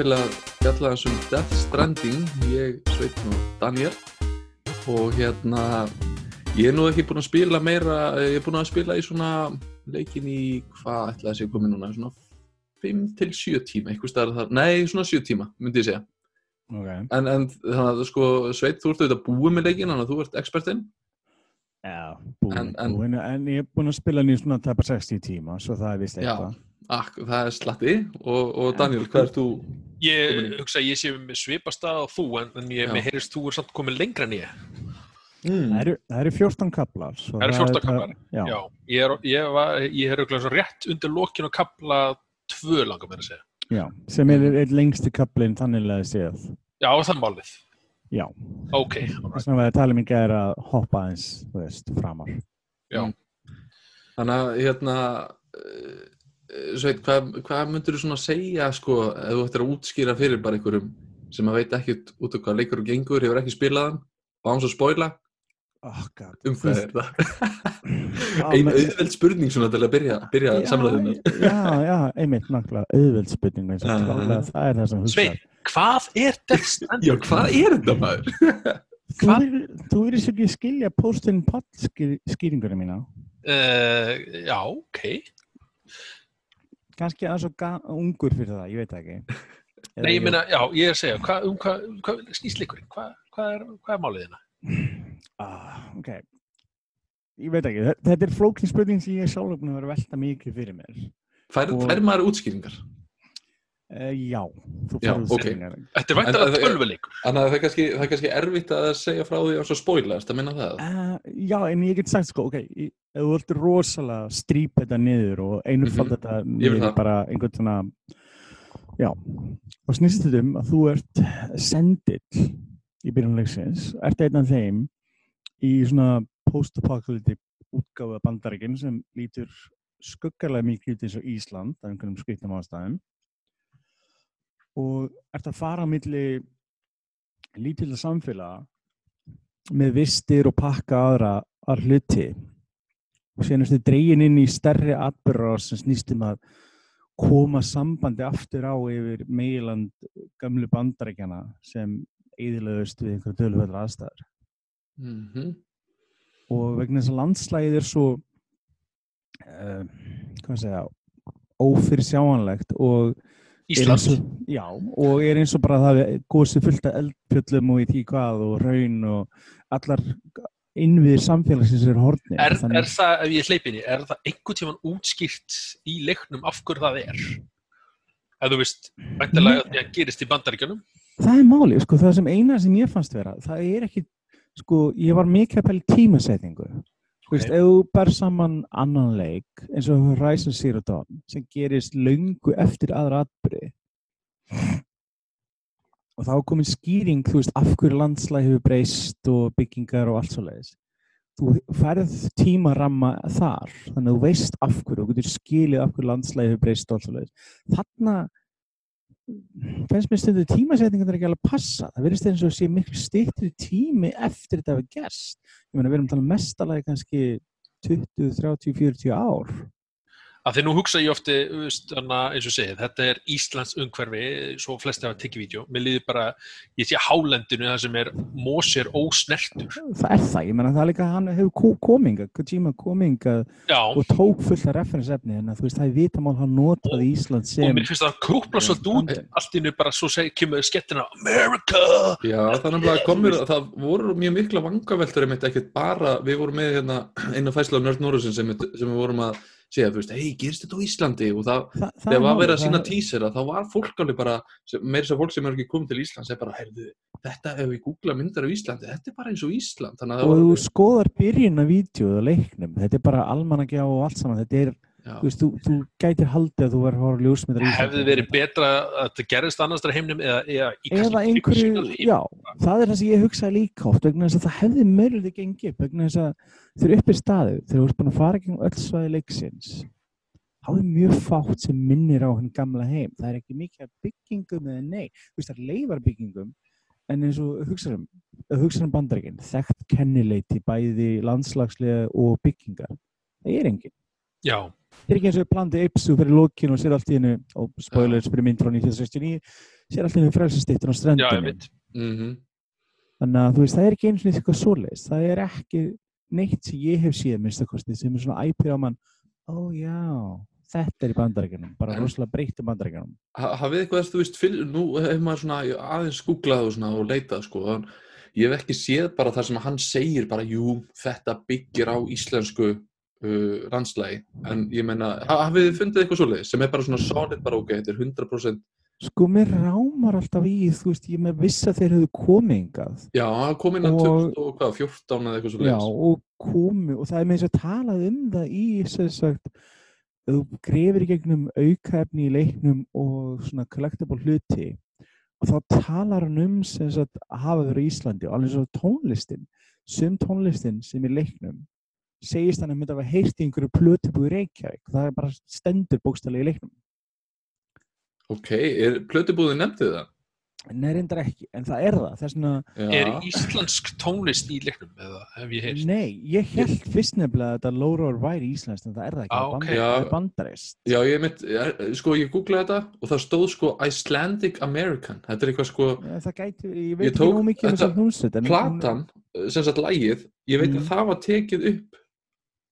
til að fjalla þessum Death Stranding, ég, Sveitn og Daniel. Og hérna ég er nú ekki búinn að spila meira, ég er búinn að spila í svona leikin í, hvað ætlaði að sé komið núna, svona 5 til 7 tíma, eitthvað starf þar, nei svona 7 tíma myndi ég segja, Okay. en, en þannig að sko Sveit, þú ert auðvitað búið með leikin, þannig að þú ert expertinn. Já, búin, En- en- búin, en ég er búin að spila í svona tæpa 60 tíma, svo það er vist eitthvað. Ak, það er slatti og, og Daniel, hvað ert þú? Ég hugsa að ég sé með svipastað á þú en, en ég, heyrist þú er samt komin lengra en ég. Mm. Það eru, það eru 14 kaplar. svo Það eru er 14 bara- kaflar? Já, Já, ég er, ég var, ég er svo rétt undir lokin og kapla tvö langar með að segja. já, sem er eitt lengsti kaplinn þannig að séð. Já, það er málið. Já, Ok, þess vegna var að tala um ekki er að hoppa eins, þú veist, framar. já. Þannig að hérna Sveit, hvað, hvað myndir þú svona segja sko, ef þú ættir að útskýra fyrir bara einhverjum sem að veit ekkert út af hvað leikur og gengur, hefur ekki spilaðan og án svo spoila, Oh god. um hvað er það? Já, Ein men- auðveld spurning svona til að byrja, byrja Já, samræðinu. Já, já, einmitt náttúrulega auðveld spurning klálega, það er það sem hugsa. Svein, hvað er Stranding? Já, hvað er þetta maður? Þú Hvað? verður- svo ekki að skilja postin pall skýringuna mína. Uh, já, ok. Kannski aðeins og ungur fyrir það, ég veit ekki. Eða Nei, ég meina, já, ég er að segja, hvað, um hvað, hvað snýst leikurinn? Hvað, hvað, er, hvað er málið hérna? Ah, ok. Ég veit ekki, þe- þetta er flókin spurning sem ég sjálf er að vera að velta mikið fyrir mér. Fær, Og- fær maður útskýringar? Uh, já, þú Já, færðu ok. spurningar. Þetta er væntalega en- tölvuleikur. Þannig að það er kannski, það er kannski erfitt að segja frá því og svo spoila, erst að minna það? Uh, já, en ég get sagt sko, ok, þú viltu rosalega strýpa þetta niður og einurfald Mhm. þetta Ég vil niður bara einhvern svona, já, þá snýst þetta um að þú ert sendill í byrjunleiksins, ert einn af þeim í svona post-apocalyptic útgáfa bandaríkinn sem lítur skuggarlega mikið út eins og Ísland af einhverjum skrifnum ástæðum og ert að fara á milli lítilla samfélaga með vistir og pakka aðra að hluti. Og síðan ertu dregin inn í stærri atbyrrar sem snýst um að koma sambandi aftur á yfir meiland gamlu bandarækjana sem eðilegust við einhverju döluföldur aðstæður. Mm og vegna þess að landslægið er svo uh, hvað segja ófyrir sjáanlegt og Ísland. eins og, já, og er eins og bara það gósið fullt af eldfjöllum og í tí hvað og raun og allar innviðir samfélagsins er hortnir Er, er það, ef ég hleypinni, er það einhvern tíman útskýrt í leiknum af hverju það er? Ef þú veist, væntalega að það gerist í bandaríkjunum. það er máli, sko, það sem eina sem ég fannst vera, það er ekki sko, ég var í tímasetningu Þú veist, ef þú ber saman annan leik eins og Horizon Zero Dawn sem gerist löngu eftir aðra atbyrði og þá komin skýring, þú veist, af hverju landslæg hefur breyst og byggingar og allt svo leiðis. Þú færð tímaramma þar, þannig að þú veist af hverju og getur skilið af hverju landslæg hefur breyst og allt svo leiðis. Þarna finnst mér stundu tímasetningar það ekki alveg að passa. Það verðist eins og sé miklu styttri tími eftir þetta hefur gerst. Ég meina, við erum talað mestalagi kannski 20, 30, 40 ár. Af því nú hugsa ég ofti, hana, eins og segið, þetta er Íslands umhverfi, svo flesti hafa tekið vídeo. Mér líður bara, ég sé hálendinu það sem er mósir ósnertur. Það er það, ég meina það er líka hann hefur ko- kominga, Kojima kominga Já, og tók fullt af referensefni en þú veist það er vitamál hann notaði Ísland og sem mér finnst það að krúpla svolítið út, allt innu bara svo seg, kemur skettina America! Já, það er nefnilega komur, það voru mjög mikla vangaveltur einmitt ekkert bara, við vorum með hérna einu fæsla á Nörd Norðursin sem, sem við vorum að segja, þú veist, hei, gerist þetta á Íslandi? Og það, Þa, það þegar var verið að sína tísera þá var fólk alveg bara, sem- meira sem fólk sem er ekki komið til Íslands er bara, heyrðu, þetta ef við googla myndar af Íslandi, þetta er bara eins og Ísland. Þannig að og þú skoðar byrjun af vídeo og leiknum, þetta er bara almanagjá og allt saman, þetta er, þú veist, þú, þú gætir haldið að þú verður að horfa ljósmyndar í Hefði verið betra að þetta gerist annars þar heimnum eða, eða í eða einhverju, já, það er það sem ég hugsaði líka oft vegna þess að það hefði mögulega gengið vegna þess að þeir eru uppi staðið, þeir eru búin að fara gegn öll svæði leiksins þá er mjög fátt sem minnir á hann gamla heim, það er ekki mikið byggingum eða nei, þú veist það er leifar byggingum en eins og hugsaðum hugsaðum bandaríkinn, þekkt kennileiti bæði landslagslega og byggingar. Það er engin Já, Þetta er ekki eins og plandi Ipsu fyrir lókinu og sér allt í hennu, og spoilers fyrir mynd frá 1969, sér allt í hennu frelsistittur á já, strendinu. einmitt. mm Þannig að þú veist, það er ekki eins og eitthvað svoleiðis. Það er ekki neitt sem ég hef séð minnst að kosti sem er svona æpir á mann, ó já, þetta er í bandarækjunum, bara rosalega breytt í bandarækjunum. Ha- hafið eitthvað þess, þú veist, nú hefur maður svona aðeins googlað og, og leitað sko, ég hef ekki séð bara það sem hann segir bara, jú, þetta byggir á íslensku uh, landslægi, en ég meina ha- hafið þið fundið eitthvað svoleiðis sem er bara svona solid bara ok, þetta er 100% Sko, mér rámar alltaf í, þú veist, ég með viss að þeir hefðu komið hingað. já, hann kom inn að Og- 20 og hvað, 14 eða eitthvað Já, svoleiðis og komu, og það er með þess að talað um það í, sem sagt, þú grefir í gegnum aukaefni í leiknum og svona collectible hluti, og þá talar hann um sem sagt að hafa verið í Íslandi og alveg svo tónlistin, sum tónlistin sem er í leiknum, segist hann að myndi að hafa heyrt í einhverju plötubúi Reykjavík, það er bara stendur bókstælega í leiknum. ok, er plötubúðin nefndið það? Nei, reyndar ekki, en það er það, þess vegna, Já, Er íslensk tónlist í leiknum, eða hef ég heyrt? nei, ég held fyrst nefnilega að þetta Lórór væri íslenskt, en það er það ekki, Ah, það er ok. bandar- Já. það er bandarist. já, ég mitt, sko, ég googlaði þetta og það stóð sko Icelandic American, þetta er eitthvað sko Það gæti, ég veit Ég ekki nú mikið um þetta- þessar hljómsveit en platan, sem sagt lægið, ég veit Mm. að það var tekið upp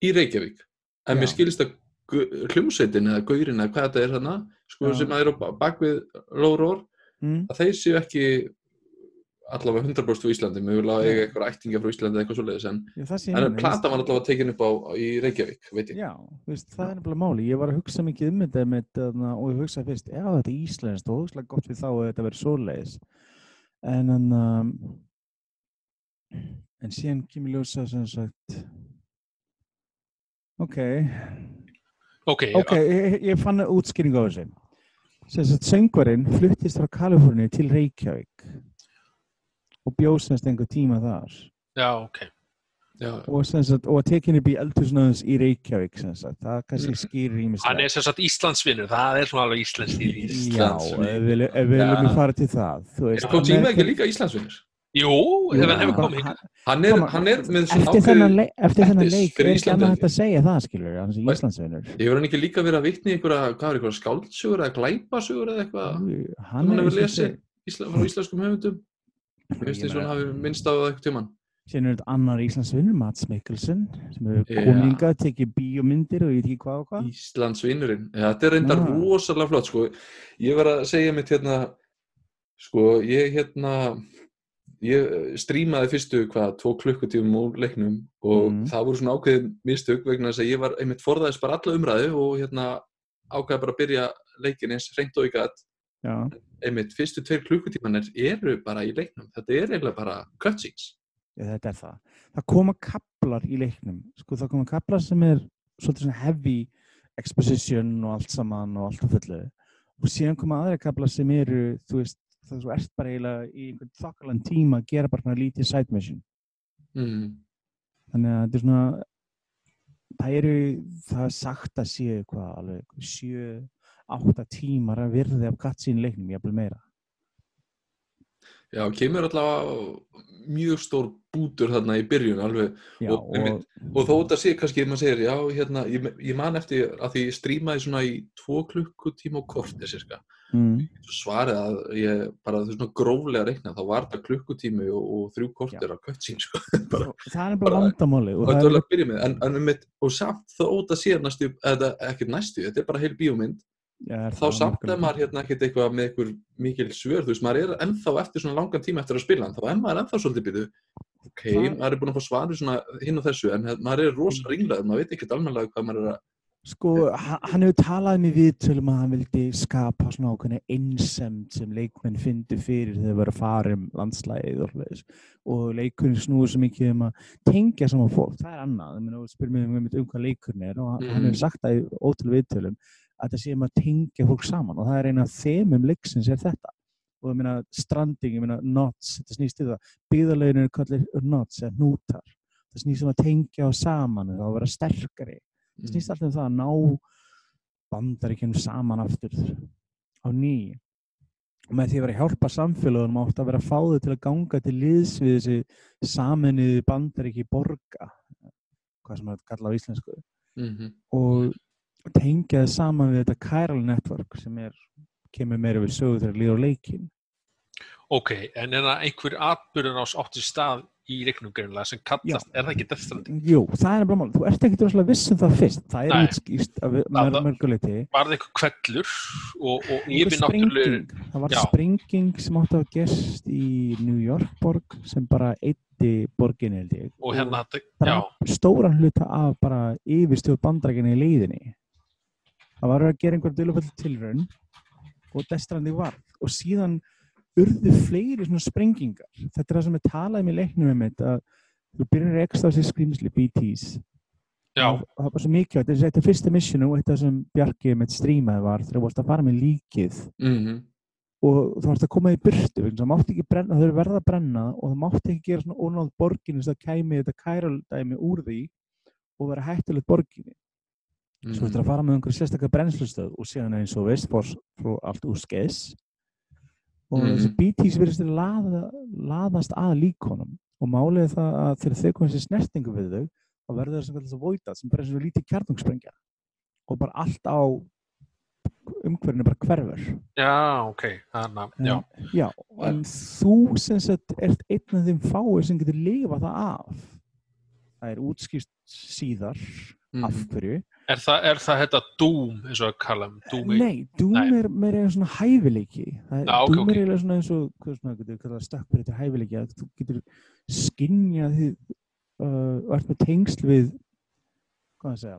í Reykjavík en Já. mér skilist að hljómsveitin eða gaurin eða hvað þetta er þarna sko sem að eru á bak við Lórór mm, að þeir séu ekki allavega 100% á Íslandi mögulega Nei. eiga eitthvað ættinga frá Íslandi eða eitthvað svoleiðis en, já, en meina, platan var allavega tekin upp á, í Reykjavík Já, veist, það er nefnilega máli. Ég var að hugsa mikið um þetta með, og ég hugsaði fyrst, já þetta er íslenskt og hugsaði gott við þá að þetta verið svoleiðis. En en, um, en síðan kemur ljósa sem sagt, ok, Ok, ok, ég, ég fann útskýring á þessu. Sem sagt, söngvarinn fluttist frá Kaliforni til Reykjavík og bjóð semst einhver tíma þar. já, ok. Já, og, sagt, og tekinni upp í eldhúsnaðins í Reykjavík sagt. það kannski Mm. skýrir ímislega Hann er sem sagt Íslandsvinnur, það er svona alveg Íslands í því. Já, ef við, viljum Ja. fara til það þú veist, er tíma ekki líka Íslandsvinnur Jú, ef hann hefur komið. Hann er, Koma, hann er með svona eftir þennan, leik, eftir þennan leik er ekki annað hægt að segja það skilur hans í Nei. Íslandsvinnur hefur hann ekki líka verið að vitni einhverja, er skáldsögur eða glæpasögur eða eitthvað? Hann, hann hefur lesið frá íslenskum höfundum. Ég þess að hann hafi minnst á eitthvað tíman síðan er þetta annar Íslandsvinnur Mats Mikkelsen sem hefur Já. koninga, tekið bíómyndir og ég veit ekki hvað og hvað. Íslandsvinnurinn, þetta er reyndar rosalega flott sko. ég var að segja mitt hérna sko, ég hérna ég strímaði fyrstu hvað, tvo klukkutífum úr leiknum og Mhm. það voru svona ákveðin mistök vegna þess að ég var einmitt forðaðist bara alla umræðu og hérna ákveða bara að byrja leikin eins hreint og ykkar Já, einmitt fyrstu tveir klukkutímanir eru bara í leiknum, þetta er eiginlega bara cutscenes Já, þetta er það. Það koma kaplar í leiknum. Sko, það koma kaplar sem er svolítið svona heavy exposition og allt saman og allt á fullu. Og síðan koma aðra kaplar sem eru, þú veist, það er svo ert bara eiginlega í einhvern þokkalan tíma að gera bara svona lítið side mission. mm. Þannig að þetta er svona, það eru, það er sagt að séu hvað, alveg sjö, átta tímar að virði af í leiknum, jafnvel meira. Já, kemur allavega mjög stór bútur þarna í byrjun alveg Já, Og og, og þó þetta sé kannski maður segir, já, hérna, ég, ég man eftir að því ég strímaði svona í tvo klukkutíma og korti cirka mm, svarið að ég bara þú svona gróflega reikna, þá var þetta klukkutími og, og þrjú kortir að kött sko. Bara, það er bara vandamáli. og Og að um og samt þó þetta sé næstu eða ekki næstu, þetta er bara heil bíómynd. Já, þá samt er maður hérna ekkert eitthvað með einhver mikil svör, þú veist, maður er ennþá eftir svona langan tíma eftir að spila þá er maður ennþá svolítið býtu, ok, maður er búin að fá svari svona hinn og þessu, en maður er rosa ringlaður, maður veit ekkert almennilega hvað maður er að Sko, ha- hann hefur talað um í viðtölum að hann vildi skapa svona ákveðna einsemd sem leikmenn fyndu fyrir þegar þeir voru að fara um landslæðið og, svoleiðis. og leikurinn snúið svo mikið um að tengja saman fólk, það er annað, og spyr mig um, um hvað leikurinn er og hann, hann Mhm. hefur sagt það í ótrúlega viðtölum að það sé um að tengja fólk saman og það er eina af þemum leiksins er þetta. Og ég meina stranding, ég meina knots, þetta snýst í það, byggðarlegin eru kallið knots eða hnútar, það snýst um að tengja á saman og að vera sterkari það snýst alltaf um það að ná bandaríkjum saman aftur á ný og með því að vera að hjálpa samfélagunum átt að vera að fá þau til að ganga til liðs við þessi saminuði bandaríki borga hvað sem er kallað á íslensku Mhm. og tengja það saman við þetta Chiral Network sem er, kemur meira við sögu þegar líður leikin. Ok, en er það einhver atbyrðun ás átti stað í leiknum greinlega sem kallast, er það ekki Death Stranding? Jú, það er bara mál. Þú ert ekkert rosalega viss um það fyrst. Það er útskýst af Það- það- mörguleiti. Var eitthvað kvellur og, og Einhver yfirnáttúrulegur sprenging. Það var Já. sprenging sem átti að gerst í New York borg sem bara eitti borginni held ég. og hérna, þetta- já, stóran hluta af bara yfirstjórn bandrækina í leiðinni. Það var að gera einhver dölufall tilraun og destrandi varð og síðan urðu fleiri svona sprengingar. Þetta er það sem við talaðum í leiknum um þetta að þú byrjar að ekstra á sér skrýmsli BTs já, og það var svo mikið, þetta er þetta er fyrsta missionu og þetta sem Bjarki með strímaði var þegar þú varst að fara með líkið Mhm. og þú varst að koma í að það mátti ekki brenna, þau eru verða að brenna og það mátti ekki gera svona ónáð borginu þess að kæmi þetta kæraldæmi úr því og vera hættulegt borginu svo Mhm. þetta að fara með einhverju sérstaklega brennslustöð og síðan eins og veist fór allt úr skeiðs og Mhm. þessi BTs verðist að laða, laðast að líkonum og málið er það að þegar þau komið sér snertingu við þau þá verður það sem kallast að voita sem bara eins og lítið kjarnungsprengja og bara allt á umhverfinu bara hverfur já, ok, þannig að, já, já, en þú sem sagt ert einn af þeim fáir sem getur lifað það af. Það er útskýrt síðar Mhm. af hverju. Er það, er það þetta Doom, eins og að kalla um Doom Nei, Doom Nei. er meira eins svona hæfileiki. Það er, ok, Doom ok. er eiginlega svona eins og, hvað svona, getur við kallað stökkbreytir hæfileiki, að þú getur skinjað þið uh, og ert með tengsl við, hvað það segja,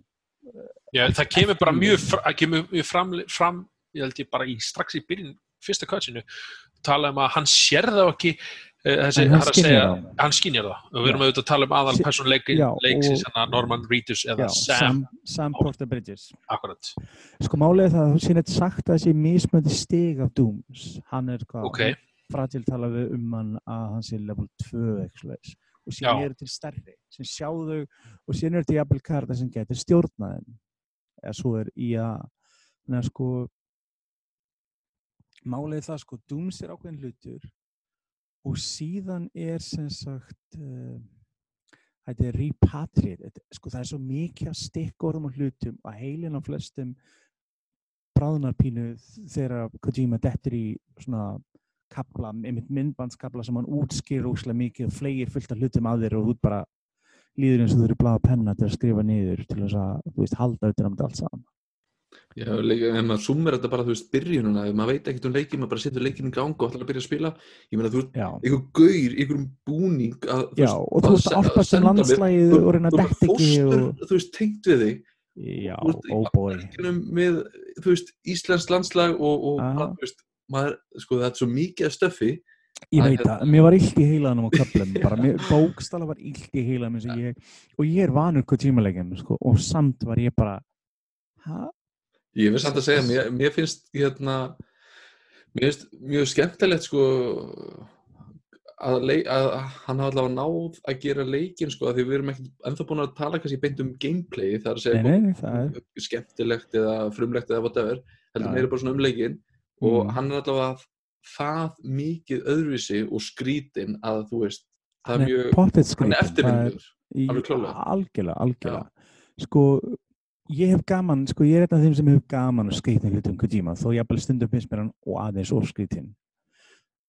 já, það kemur bara mjög, það kemur mjög fram, fram, ég held ég bara í, strax í byrjun, fyrsta kvætsinu, tala um að hann sér það ekki, uh, þessi, En hann skynjar segja, hann skynjar það, og við erum auðvitað að tala um aðal Sí- person leik, Já, leiksins, og- hann að Norman Reedus eða já, Sam, Sam, Porter Bridges. akkurat, Sko er það að þú eitthvað sagt að þessi mismöndi stig af Dooms. Hann er hvað, ok, Fragile talaði um hann að hann sé level 2 eitthvað og síðan eru til stærri sem sjá þau og síðan eru til jafnvel karta sem getur stjórnaðin eða svo er í að neða sko er það sko Dooms er ákveðin hlutur og síðan er sem sagt uh, þetta er repatriate sko það er svo mikið að stikkorðum og hlutum að heilin á flestum bráðnarpínu þegar Kojima dettur í svona kapla, einmitt myndbandskapla sem hann útskýr óslega mikið og flegir fullt af hlutum að þér og ert bara líður eins og þú eru blaða penna til að skrifa niður til þess að, þú veist, halda auðvitað um þetta allt saman. Já, ef maður sumir þetta bara, þú veist, byrjununa, ef maður veit ekkert um leikin, maður bara setur leikin í gang og ætlar að byrja að spila, ég meina, þú Já, einhver gaur, í einhverjum búning að, þú já og þú að álpast um landslægið og reyna að detta ekki þú veist, tengt við þig Já, veist, oh með, þú veist, Íslands landslag og, og Aha. bara, þú veist, maður, sko, þetta er svo mikið af stöffi Ég veit hérna. það, mér var illt í heilanum á köflum, bara mér bókstala var illt í ég, og ég er vanur Kojima-leikin, sko, og samt var ég bara, hæ? Ég vil samt að segja, mér, mér finnst hérna, mér finnst mjög skemmtilegt sko að, leik, að hann hafa allavega náð að gera leikin sko, að því við erum ekki ennþá búin að tala kannski beint um gameplay, það er að segja Nei, nei, er, skemmtilegt eða frumlegt eða whatever, heldur Já. meira bara svona um leikin og Mm. hann er allavega það mikið öðruvísi og skrítin að þú veist, það er er mjög, hann er er, í, alveg klárlega. algjörlega, algjörlega, sko, ég hef gaman, sko, ég er einn af þeim sem hef gaman að skrítin hlutum Kojima, þó ég bara stundum finnst mér hann og aðeins of skrítin,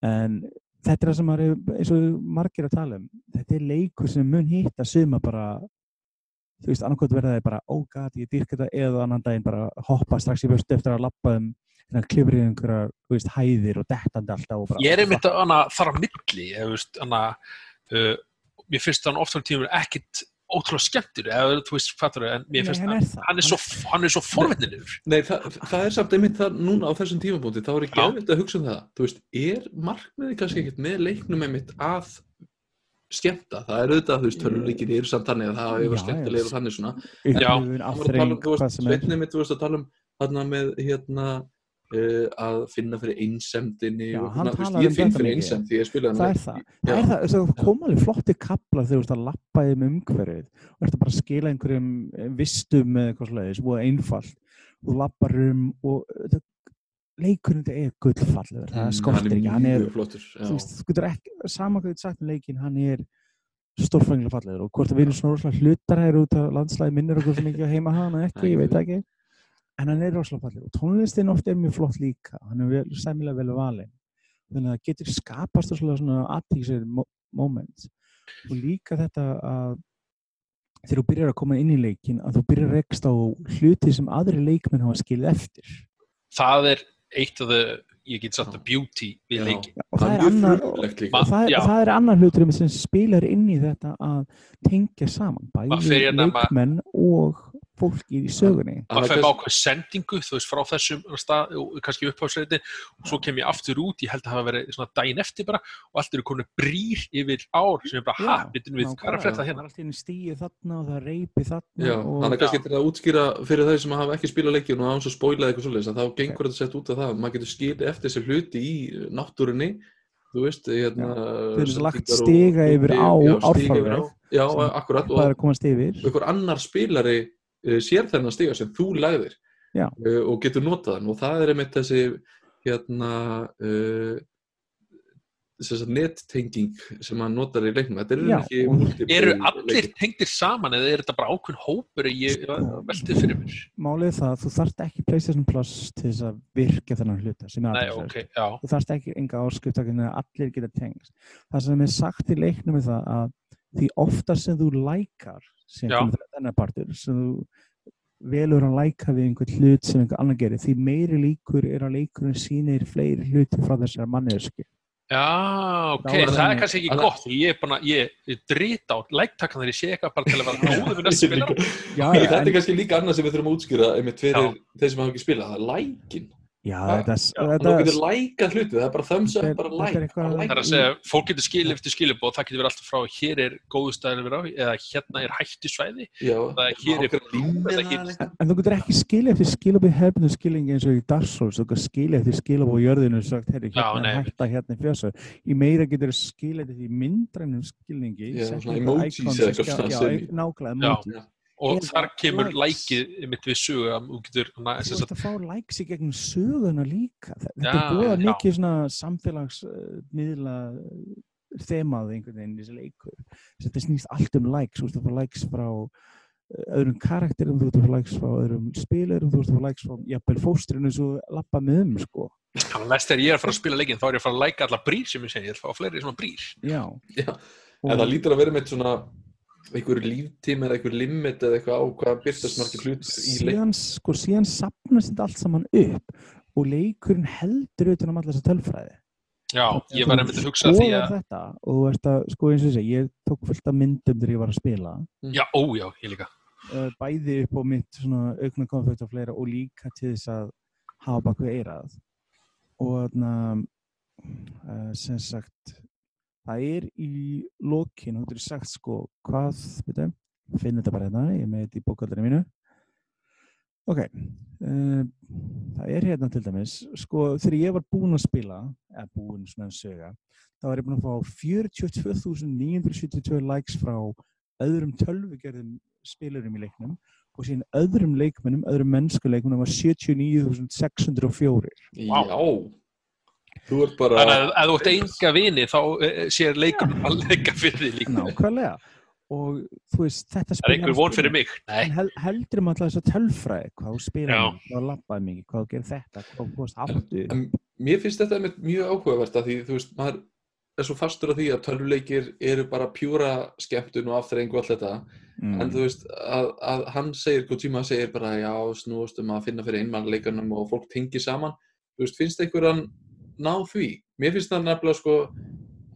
en þetta er það sem er, eins og margir að tala um, þetta er leikur sem mun hitta suma bara, þú veist, annarkot verða þeir bara, oh god, ég dýrk þetta, eða annan daginn bara hoppa strax í vöstu eftir að lappa um, hérna klifrið einhverjar, þú veist, hæðir og dettandi alltaf og bara, ég er einmitt að þar á milli, ég veist, hana, uh, mér finnst hann oft á tímur ekkit ótrúlega skemmtur, eða þú veist, fattur en mér finnst hann hann, er það. er svo, hann er svo forvitnilegur. Nei, það, það er samt einmitt það núna á þessum tímabúti, þá er ekki Já. geðvilt að hugsa um það. Þú veist, er markmiði kannski ekkert með leiknum einmitt að skemmta? Það er auðvitað, þú veist, töluleikir eru samt þannig að það Já, já. skemmtilegir og þannig svona. upplifun, Hann var að tala um, hvað er. þú veist, að tala um þarna með, hérna, uh, að finna fyrir einsemdinni Já, og veist, ég um finn fyrir einsemd því ég spila það er það, það er það, það kom alveg flotti kapla þegar þú veist að lappa þeim umhverfið. Og ert að bara skila einhverjum eh, vistum eða eitthvað slæðis og einfalt. Og lappar um og þetta, leikurinn þetta er gullfallegur það skortir ekki, hann er mjög flottur, þú já. veist, þú getur ekki, sama hvað þú getur sagt um leikin, hann er stórfænglega fallegur. Og hvort að við erum svona rosalega hlutaræðir út af landslæði minnir okkur sem ekki heima hana ekki, ég veit ekki en hann er rosalega fallegur og tónlistin oft er mjög flott líka hann er vel, sæmilega vel valinn þannig að það getur skapast svona aðtíksir moment og líka þetta að þegar þú byrjar að koma inn í leikin að þú byrjar að rekst á hluti sem aðri leikmenn hafa skilið eftir það er eitt af það, ég get sagt, the beauty við Já. leikin. og Það það annar. Ma- og það, Já. er, það er annar hlutur sem spilar inn í þetta að tengja saman bæði hérna leikmenn og fólki í sögunni. Er fær kannski- ákveð sendingu, þú veist, frá þessum stað, og kannski upphásreitin og svo kem ég aftur út, ég held að hafa verið svona daginn eftir bara og allt eru komin brýr yfir ár sem er bara, ha, bitum við, hvað er að það hérna? er alltaf stíið þarna og það er reypi þarna Já, og hann er kannski til að útskýra fyrir þeir sem hafa ekki spilað leikjun og án svo spóilað eitthvað svoleiðis að þá gengur þetta sett út af það. Maður getur skilið eftir þessi hluti í náttúrunni þú veist, hérna Þeir eru lagt stiga yfir á já, stiga yfir árfarveg. á- Já, akkurat það er og að komast yfir. einhver annar spilari sér þennan stiga sem þú lagðir uh, og getur notað hann og það er einmitt þessi hérna uh, nettenging sem hann notar í leiknum þetta er Já, ekki multiplayer Eru allir tengdir saman eða er þetta bara ákveðn hópur að ég Sko. veltið fyrir mér? Málið er það að þú þarft ekki PlayStation Plus til þess að virka þennan hluta sem Nei, aðeinsverð. ok, já, þú þarft ekki enga áskiptakinn að allir geta tengst. Það sem er sagt í leiknum er það að því oftar sem þú lækar sem Já. Kemur það þennan partur sem þú velur að læka við einhvern hlut sem einhver annar gerir því meiri líkur er að leikurinn sýnir fleiri hluti frá þessar mannesku. já, ok, það það- er kannski ekki Þannig- gott, ég er bara, ég er drita á læktakan þegar ég sé eitthvað bara til að vera. Já, Þetta er kannski líka annað sem við þurfum að útskýra einmitt fyrir Já. þeir sem hafa ekki spilað, það er lækin. Já, Já, þetta, þetta, þú getur lækað hluti, það er bara thumbs er- up, bara er like. Það er að segja, fólk getur skilið eftir skilubóð, það getur verið alltaf frá hér er góðu staðir við á, eða hérna er hættisvæði, Já, það er hér er eða eða eitthvað. en þú getur ekki skilja eftir skilabóð hefnum skilningi eins og í Dark Souls, þú getur skilja eftir skilabóð í jörðinu og sagt, hérna er hætta, hérna er fjösa. Í meira getur skilja eftir því myndrænum skilningi. Já, eða í- nákvæmlega. Og þar kemur likes. lækið mitt við sögu að þú getur, na, Þú sagt, að fá likes í gegnum söguna líka. Þetta Já, er búið já. mikið svona samfélagsmiðla þemað einhvern veginn í þessi leikur. Þetta snýst allt um likes. Þú ert að fá likes frá eh, öðrum karakterum, þú ert að fá likes frá öðrum spilurum, þú ert að fá likes frá jafnvel fóstrinu svo lappa með um, sko. þannig að næst þegar ég er að fara að spila leikinn, þá er ég að fara að læka alla brýr sem ég segi, ég er að fá fleiri svona brýr. Já. Já, En það lítur að vera með svona einhver líftíma eða einhver limit eða eitthvað á hvað byrtast margir hlut í leik. síðan, sko, síðan sapnast þetta allt saman upp og leikurinn heldur utan um alla þessa tölfræði. Já, ég var einmitt að hugsa því að, þetta og þú ert að, sko eins og þessi, ég tók fullt af myndum þegar ég var að spila já, ó, já, ég líka. uh, bæði upp á mitt svona aukna konfekt og fleira og líka til þess að hafa bak við eirað og þarna uh, sem sagt það er í lokin, þú getur sagt sko hvað, veitu, finn þetta bara hérna ég með þetta í bókaldinu mínu. Ok uh, það er hérna til dæmis sko þegar ég var búinn að spila eða búinn svona að söga þá var ég búinn að fá 42.972 likes frá öðrum tölvugerðum spilurum í leiknum og síðan öðrum leikmennum, öðrum mennskuleikmennum var 79.604 Vá. Þú ert bara... Þannig að ef þú ert enga vini, þá eh, sér leikur að leika fyrir því líka. nákvæmlega. Og þú veist, þetta Það er einhver von fyrir mig. Nei, en hel, heldur um alltaf þess að tölfræði hvað þú spila mikið, hvað þú lappaði mikið, hvað þú gerir þetta hvað þú fórst aftur. En mér finnst þetta einmitt mjög áhugavert að því, þú veist, maður er svo fastur af því að tölvuleikir eru bara pjúra skemmtun og afþreyingu og allt þetta, mm. en þú veist, að, að hann segir, Kojima segir bara, já, snúast um að finna fyrir einmannleikanum og fólk tengir saman, þú veist, finnst einhverjan ná því? Mér finnst það nefnilega sko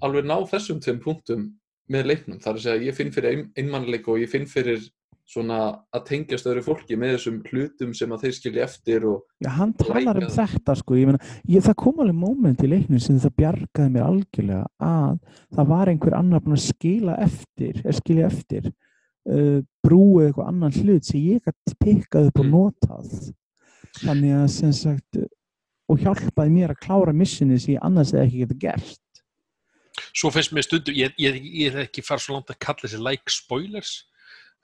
alveg ná þessum tveim punktum með leiknum, þar að segja, ég finn fyrir ein, einmannleika og ég finn fyrir svona að tengjast öðru fólki með þessum hlutum sem að þeir skilja eftir og Já, hann talar um þetta sko, ég meina, ég, það kom alveg moment í leiknum sem það bjargaði mér algjörlega að það var einhver annar búinn að skila eftir, eða skilja eftir uh, brúið eitthvað annan hlut sem ég gæti pikkað upp og Mm. notað þannig að sem sagt og hjálpaði mér að klára missionið sem ég annars eða ekki geta gert svo finnst mér stundum, ég, ég, ég er ekki fara svo langt að kalla þessi like spoilers.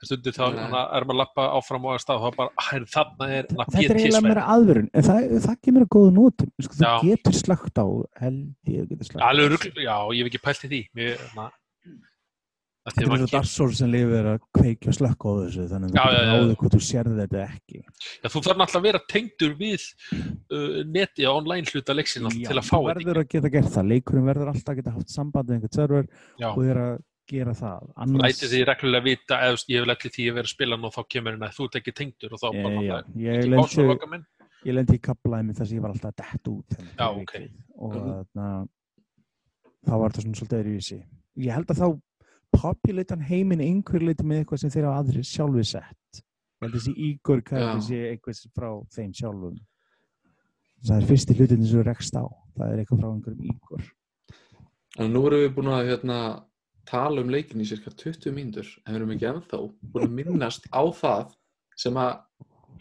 Stundum þá er maður að lappa áfram á að stað og þá bara, hæ, þarna er þetta er eiginlega meira aðvörun en það, það kemur að góða nótum sko, þú Já. getur slagt á held ég getur slagt á já, ég hef ekki pælt í því. Mér, því Þetta er og Dark Souls sem lifir að kveikja og slökka á þessu þannig að Já, þú já, já, já. ráðið hvort þú sérði þetta ekki. Já, þú þarf náttúrulega að vera tengdur við uh, neti á online hluta leiksin Já, til að fá þú þetta. verður að geta gert það. Leikurinn verður alltaf að geta haft samband við einhvern server Já, og að gera það. þú Annars, læti því reglulega vita eða þú ég hef lætið því að vera að spila og þá kemur hérna að þú ert ekki tengdur og þá bara já, náttúrulega ég lendi, í kaplaði þess að ég var alltaf detta út Já, fyrir ok. vikið. og Mhm. þarna, þá var þetta svona svolítið öðruvísi ég held að þá populatan heiminn einhver leiti með eitthvað sem þeir á aðri sjálfi sett að þessi Já. sé eitthvað frá þeim sjálfum það er fyrsti hlutin sem þú rekst á það er eitthvað frá einhverjum Þannig að nú erum við búin að hérna, tala um leikin í cirka 20 mínútur en við erum ekki ennþá búin að minnast á það sem að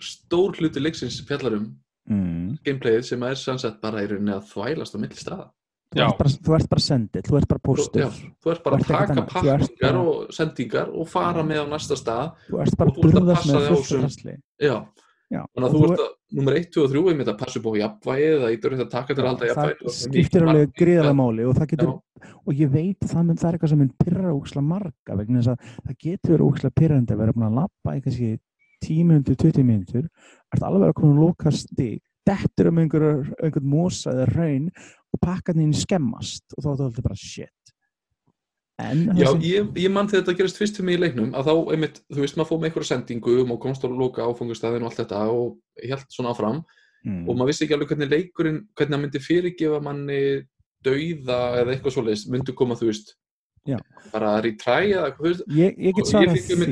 stór hluti leiksins fjallar um mm. gameplayið sem er sannsett bara í rauninni að þvælast á milli staða. Þú, ert bara, þú ert bara sendið, þú ert bara póstur. Já, þú ert bara að taka pakkingar bara- og sendingar og fara með á næsta stað. þú ert bara Og þú ert að passa með þig á þessum- Já, Já, þannig að og þú ert að, nummer 1, 2 og 3 einmitt að passa upp á jafnvægið eða ítur að taka til að halda jafnvægið. það skiptir alveg gríðarlega máli og það getur, og ég veit að það, mun, það er eitthvað sem mun pyrra óksla marga vegna þess að það getur verið óksla pyrrandi að vera búin að lappa í kannski 10 minútur, 20 minútur ert alveg að koma að loka stig? Dettur um einhver, einhvern mosa eða raun og pakkarnin skemmast og þá er þetta bara shit. En það Já, sem- ég, ég mann þegar þetta gerist fyrst fyrir mig í leiknum að þá, einmitt, þú veist, maður fóð með einhverja sendingu og komst á loka áfangustæðin og allt þetta og held svona áfram. Mm, og maður vissi ekki alveg hvernig leikurinn, hvernig hann myndi fyrirgefa manni dauða eða eitthvað svoleiðis, myndi koma, þú veist Já. bara að veist. Ég, ég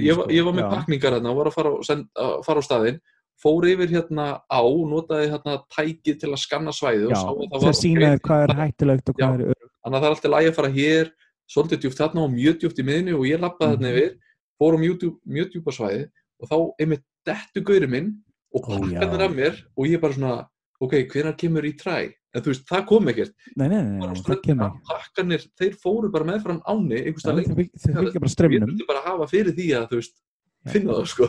ég, var- sko. ég var með pakningar hérna og var að fara á, send, að fara á staðinn fór yfir hérna á, notaði hérna tækið til að skanna svæðið Já, og sá að það það var sína ok, þér hvað er hættulegt og Já. hvað er öruggt. þannig að það er alltaf lægi að fara hér svolítið djúpt þarna og mjög djúpt í miðinu og ég lappaði þarna Mhm. yfir, fór á mjög, djúp, mjög djúpa svæði og þá einmitt dettu gauri minn og já. af mér og ég bara svona, ok, hvenær kemur í træ en þú veist, það kom ekkert nei, nei, nei, nei, það kemur pakkanir, þeir fóru bara meðfram áni einhvers Myndi að finna það sko.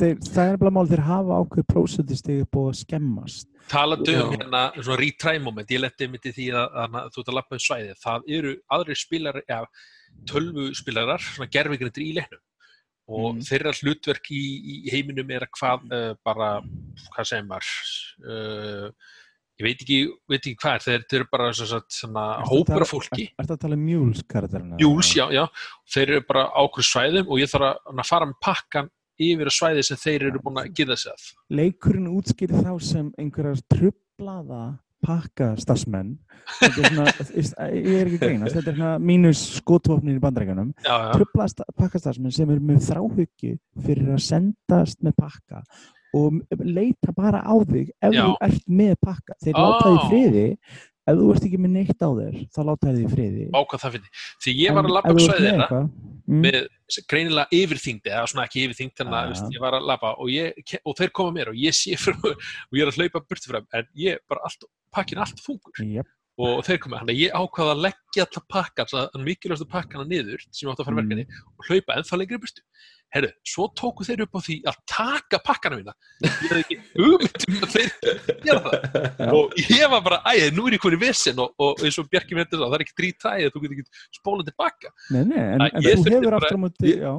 Þeir, það er bara mál, þeir hafa ákveð prósentistig upp og skemmast. Talandi um hérna svona retry moment, ég letti mitt í því að, að, að þú ert að lappa um svæðið, það eru aðrir spilar, ja, tölvu spilarar, svona gerfigrindir í leiknum. Og Mm. þeirra hlutverk í, í heiminum er að hvað uh, bara, hvað segir maður uh, ég veit ekki, veit ekki hvað þeir, þeir eru bara svona, hópur af fólki. Er þetta að tala um Mules karakterina? Júls, já, já, þeir eru bara á okkur svæðum og ég þarf að, fara með pakkan yfir að svæði sem þeir eru búin að gera sig að. Leikurinn útskýrir þá sem einhverjar trublaða pakka ist- ég er ekki greinast þetta er svona mínus skotvopnir í já, trublaða pakkastarfsmenn sem eru með þráhyggju fyrir að sendast með pakka og leita bara á þig ef Já. þú ert með pakka. Þeir láta þig friði. Ef þú ert ekki með neitt á þér þá láta þig friði. Ákvað það finni. Því ég var En að lappa um eitthvað, mm, með greinilega yfirþyngdi, eða svona ekki yfirþyngd, Já, að ég var að lappa og, ég, og þeir koma mér og ég sé frá og ég er að hlaupa burti frá þeim, en ég bara allt, pakkin allt þungur. Jep, og þeir koma, þannig að ég ákvaða að leggja alla pakkan, þannig mikilvægstu pakkana niður sem ég átti að fara Mm. verkefni og hlaupa ennþá lengri í burtu. Herru, svo tóku þeir upp á því að taka pakkana mína. Ég hefði ekki hugmyndum að þeir gera það. Já. Og ég var bara, æ, nú er ég komin í vesen og, og eins og Bjarki með þetta, það er ekki drít tæði að þú getur ekki spólað tilbaka. nei, nei, en, en ég þú hefur aftur á móti ég- já,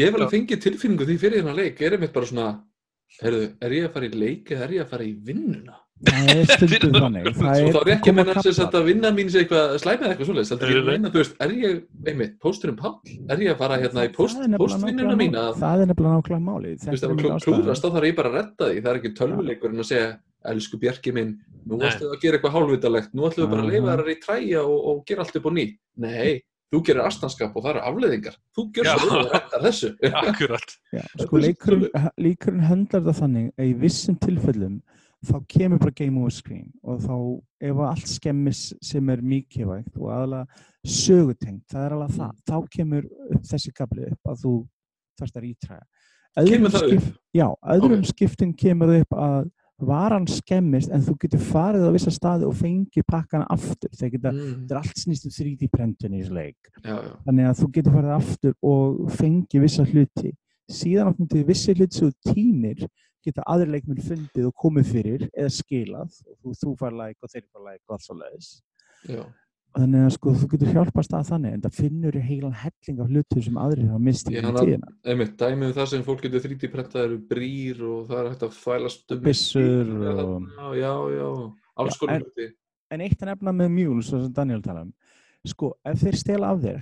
ég hef að fengið tilfinningu því fyrir þennan leik er einmitt bara svona heyrðu, er ég að fara í leik eða er ég að fara í vinnuna það er stundum þannig. og það þá er ekki að menna kaflar. að vinna mín sé eitthvað slæmið eða eitthvað svoleiðis. Heldur Nei, ég að nei. meina, þú veist, er ég einmitt, pósturinn Páll, er ég að fara hérna í Það er mína? málið. það er nefnilega nákvæmlega máli þú veist, ef að klúðrast þá þarf ég bara að redda því. Það er ekki tölvuleikurinn að segja elsku Bjarki minn, nú varstu að gera eitthvað hálfvitalegt, nú ætlum við bara að leifa þær í træja og, og gera allt upp á ný nei, þú gerir astanskap og það eru afleðingar þú svo vel og reddar þessu. Akkurat. Já, Það sko er leikurinn höndlar það þannig að í vissum tilfellum þá kemur bara game over screen og þá ef allt skemmis sem er mikilvægt og aðalega sögutengt, það er alveg það, Mm. þá kemur upp þessi kapli upp að þú þarfst að rítræða. Kemur það upp? Já, öðrum Ok. skiptum kemur það upp að varan skemmist en þú getur farið á vissa staði og fengið pakkana aftur. Mm. þetta er allt snýst um 3D prentun í þessu leik já, já, þannig að þú getur farið aftur og fengið vissa hluti síðan áttum til vissi hluti sem þú týnir geta aðri leikmenn fundið og komið fyrir eða skilað. Og þú, þú fær like og þeir fær like og allt svo leiðis þannig að sko þú getur hjálpast að þannig en það finnur heilan helling af hlutu sem aðrir hafa mistið í tíðina. einmitt, dæmið það sem fólk getur 3D prentað eru brýr og það er hægt að þvælast um Byssur Já, og- já, já, alls Já, konar en- en eitt að nefna með mjúl svo sem Daniel tala um. Sko ef þeir stela af þér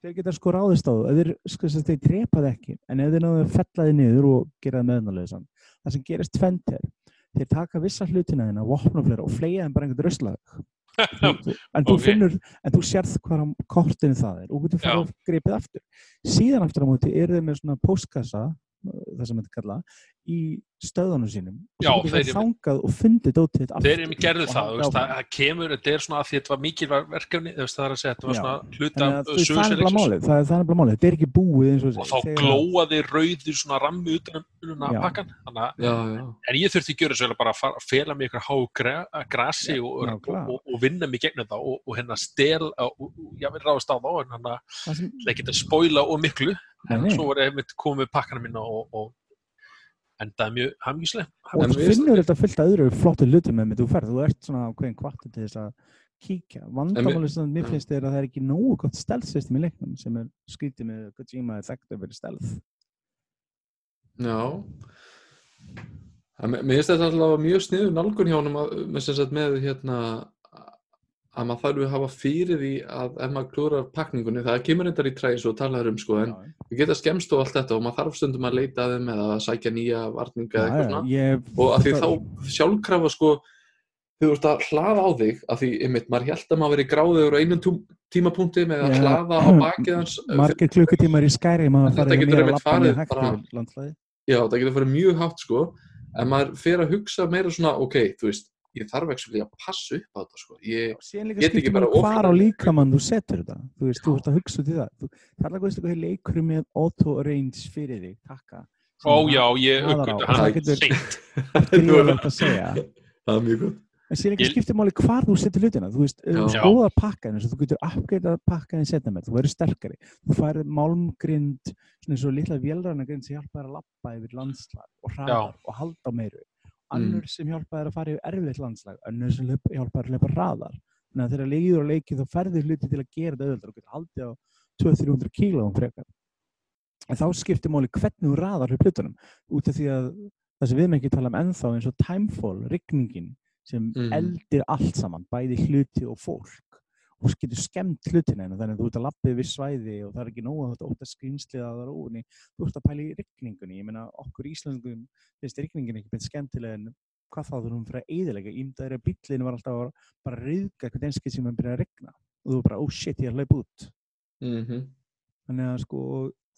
þeir geta sko ráðist á þú sko, þeir drepa þig ekki en ef þeir náðu að fella þig niður og gera það meðnalöðisann það sem gerist tvent er þeir taka vissa hlutina vopnaflera og fleia þeim bara einhvern rösslag en þú Ok. finnur, en þú sérð hvað á kortinu það er og getur fara Já. og gripið aftur síðan aftur á móti eru þeir með svona postkassa það sem þetta kalla í stöðunum sínum. Og Já, getur þeir eru- þangað og fundið dótið þitt Þeir eru gerðu og það, það, áfram. það kemur, þetta er svona að því þetta var mikilvæg verkefni, það er að segja, þetta var svona hluta það er sögurseleiksus málið, það er það er nefnilega málið, þetta er ekki búið eins og og þá glóaði rauður svona rammi utan um að pakkan, En ég þurfti að gera svo bara að fela mig ykkur háu gra, grasi og, og, og, og vinna mig gegnum það og, og hérna stel og, og ég vil ráðast á þá en hann að Það það geta spoila og miklu en nei. svo var ég einmitt komið með pakkana mína og, og endaði mjög hafmyggislega og En þú finnur þetta fullt af öðru flottu hlutum með mig þú ferð, þú ert svona ákveðin kvartu til þess að kíkja, vandamálið sem mér Já. finnst er að það er ekki nógu gott stelðsystem í leiknum sem er skrítið með Kojima er þekkt að vera stelð já. En mér finnst þetta alltaf mjög sniður nálgun hjá honum að, með, með hérna að maður þarf að hafa fyrir því að ef maður klúrar pakningunni, það kemur reyndar í træs og talaður um sko, en við geta skemmst og allt þetta og maður þarf stundum að leita að þeim eða að sækja nýja varninga eða eitthvað svona. ég, og að því þá sjálfkrafa sko þú ert að hlaða á þig að því einmitt, maður held að maður veri gráður á einum tímapunkti með að Já. hlaða á bakið hans margir klukkutímar í skæri þetta getur einmitt farið bara- já, það getur farið mjög hátt sko. En maður fer að hugsa meira svona ok, þú veist, ég þarf ekki að passa upp á þetta sko. Ég, Get ekki bara hvar á líkamann þú setur þetta. Þú veist, þú ert að hugsa út í það. Þú, það er alveg eitthvað leikur með auto range fyrir þig, takka. Ó já, ég á. uppgötu Það hann getur- seint. gríðalegt að segja. Það er mjög gott. En síðan ekki skiptir máli hvar þú setur hlutina. Þú veist, Já. skoðar pakkan eins og þú getur uppgreitað pakkaðin setna með, þú verður sterkari. Þú færið málmgrind, svona eins og litla vélrænagrind sem hjálpa þér að lappa yfir landslag og hraðar og halda meiru. Annur sem hjálpa þér að fara yfir erfitt landslag, annur sem hlaup- hjálpa þér að hlaupa hraðar. Þannig að þegar leiður og leikið þá færður hluti til að gera þetta auðvitað og getur haldið á 200-300 kílóum frekar. En þá skiptir máli hvernig þú raðar upp hlutunum. Út af því að það sem við með ekki tala um ennþá eins og timefall, rigningin, sem Mhm. eldir allt saman, bæði hluti og fólk og getur skemmt hlutina hennar þannig að þú ert að lappið við svæði og það er ekki nóg að þetta ótt að skrýnsliða að það er óvinni þú ert að pæla í rigningunni, ég meina okkur íslenskum finnst rigningin ekki beint skemmtilega en hvað þá þurfum fyrir að eyðilega ímdaður að bíllinn var alltaf að bara rauðga eitthvað einskið sem hann byrja að regna og þú bara, oh shit, ég er hlaup út. Mm þannig að sko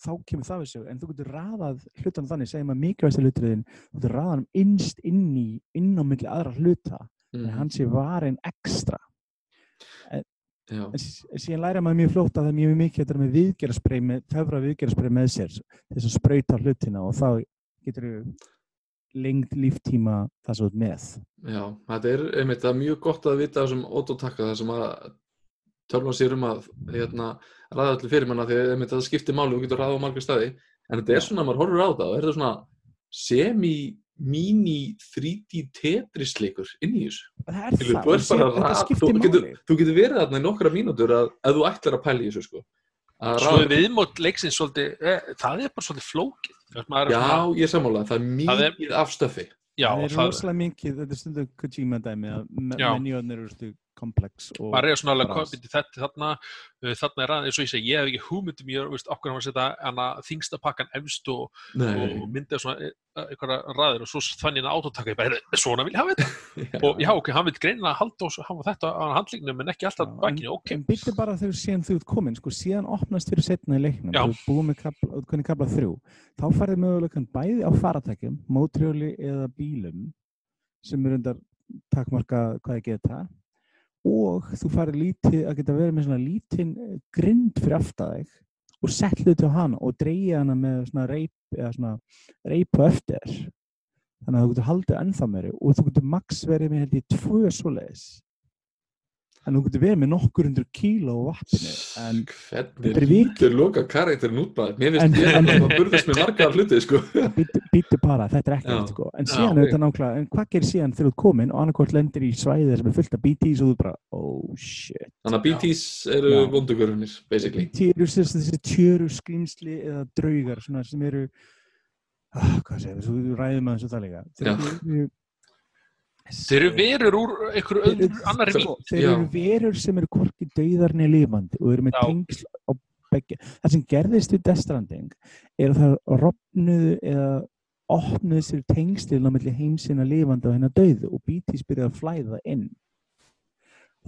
þá kemur það sig. En þú getur raðað hlutan þannig segjum að mikilvægsta hlutriðin þú getur raðað hann innst inn í inn á milli aðra hluta Mhm. en hann sé varin ekstra já, en síðan læra maður mjög fljótt að það er mjög mikið þetta með viðgerasprey með, töfra viðgerasprey með sér þess að sprauta hlutina og þá getur þú lengt líftíma það svo með. Já, þetta er einmitt, er mjög gott að vita þessum autotakka það sem að tölva sér um að hérna, ræða allir fyrir manna að einmitt, það skiptir máli og getur ræða á margar staði. En þetta er Já. svona, maður horfur á það og er þetta svona semi mini 3D Tetris leikur inn í þessu. Það er Skilur, það, þú að þetta skiptir þú getur, máli. þú getur verið þarna í nokkra mínútur að, að þú ætlar að pæla í þessu sko. Að Svo raða- er viðmót leiksins svolítið, eh, það er bara svolítið flókið. Þú já, svona- ég sammála, það er mikið af stöfi já, það er rosalega mikið, þetta er stundum Kojima dæmi að menjóðnir eru stu komplex og maður er svona alveg bras. komið þetta þarna, uh, þarna er að, eins og ég segi, ég hef ekki hugmyndum ég veist, okkur hann var að setja hana þingsta pakkan efst og, og myndið svona eh, einhverja ræður og svo þannig hann autotaka, ég bara, "Heyrðu, svona vil ég hafa þetta? Já, og já, ok, hann vil greina halda og hafa þetta á handlíknum en ekki alltaf bakinu, ok. en byrju bara þegar síðan þú ert komin sko, síðan opnast fyrir setna í leiknum. Já. þú búið með hvernig kabla þrjú. Þá færði möguleikann bæði á faratækjum mótrjóli eða bílum sem er undar takmarka hvað ég geta og þú færði lítið að geta verið með svona lítinn eh, grind fyrir aftæðeg og sett hluti á hana og dreigja hana með svona reip eða svona reipu eftir þannig að þú getur haldið ennþá meiri og þú getur max verið með held í tvö svoleiðis en þú getur verið með nokkur undur kíló á vatninu en Hvernig er lítur loka karakterin út bara Mér finnst ég að burðast með marga hluti sko. býttu bara, þetta er ekkert sko. en síðan er þetta nákvæmlega en hvað gerir síðan þegar þú komin og annarkvort lendir í svæði sem er fullt af BTs og þú bara, oh shit Þannig að BTs eru Já. vondugurunir basically BT eru þessi, tjöru skrýmsli eða draugar svona, sem eru ah, hvað segir svo ræðum að þessu það líka. Þeir eru- verur úr einhverju öðru annari sko, mynd. þeir eru verur sem eru hvorki dauðarni lifandi og eru með tengsl á begge. Það sem gerðist við Death Stranding er að það rofnuðu eða opnuðu sér tengslinn á milli heimsina lifandi og hennar dauðu og BTs byrjaði að flæða inn.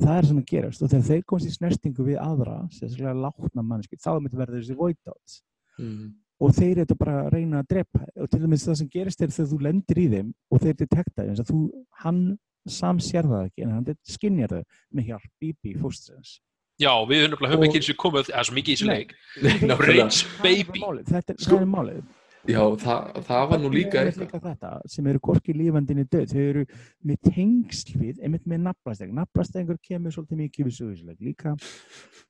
Það er sem að gerast og þegar þeir komast í snertingu við aðra, sérstaklega látna mannski, þá er mitt verður þessi voidouts mm. Og þeir eru bara að reyna að drepa og til dæmis það sem gerist er þegar þú lendir í þeim og þeir detekta eins að þú, hann samsér það ekki en hann skinjar þau með hjálp BB fóstrins Já, við höfum Og- ekki eins og komið, það er svo mikið í þessu leik. Rich Það baby. það er málið Já, það, það var nú líka eitthvað. þetta sem eru hvorki lífandinni döð þau eru með tengsl við einmitt með nafnasteng, nafnastengur kemur svolítið mikið við sögursleik líka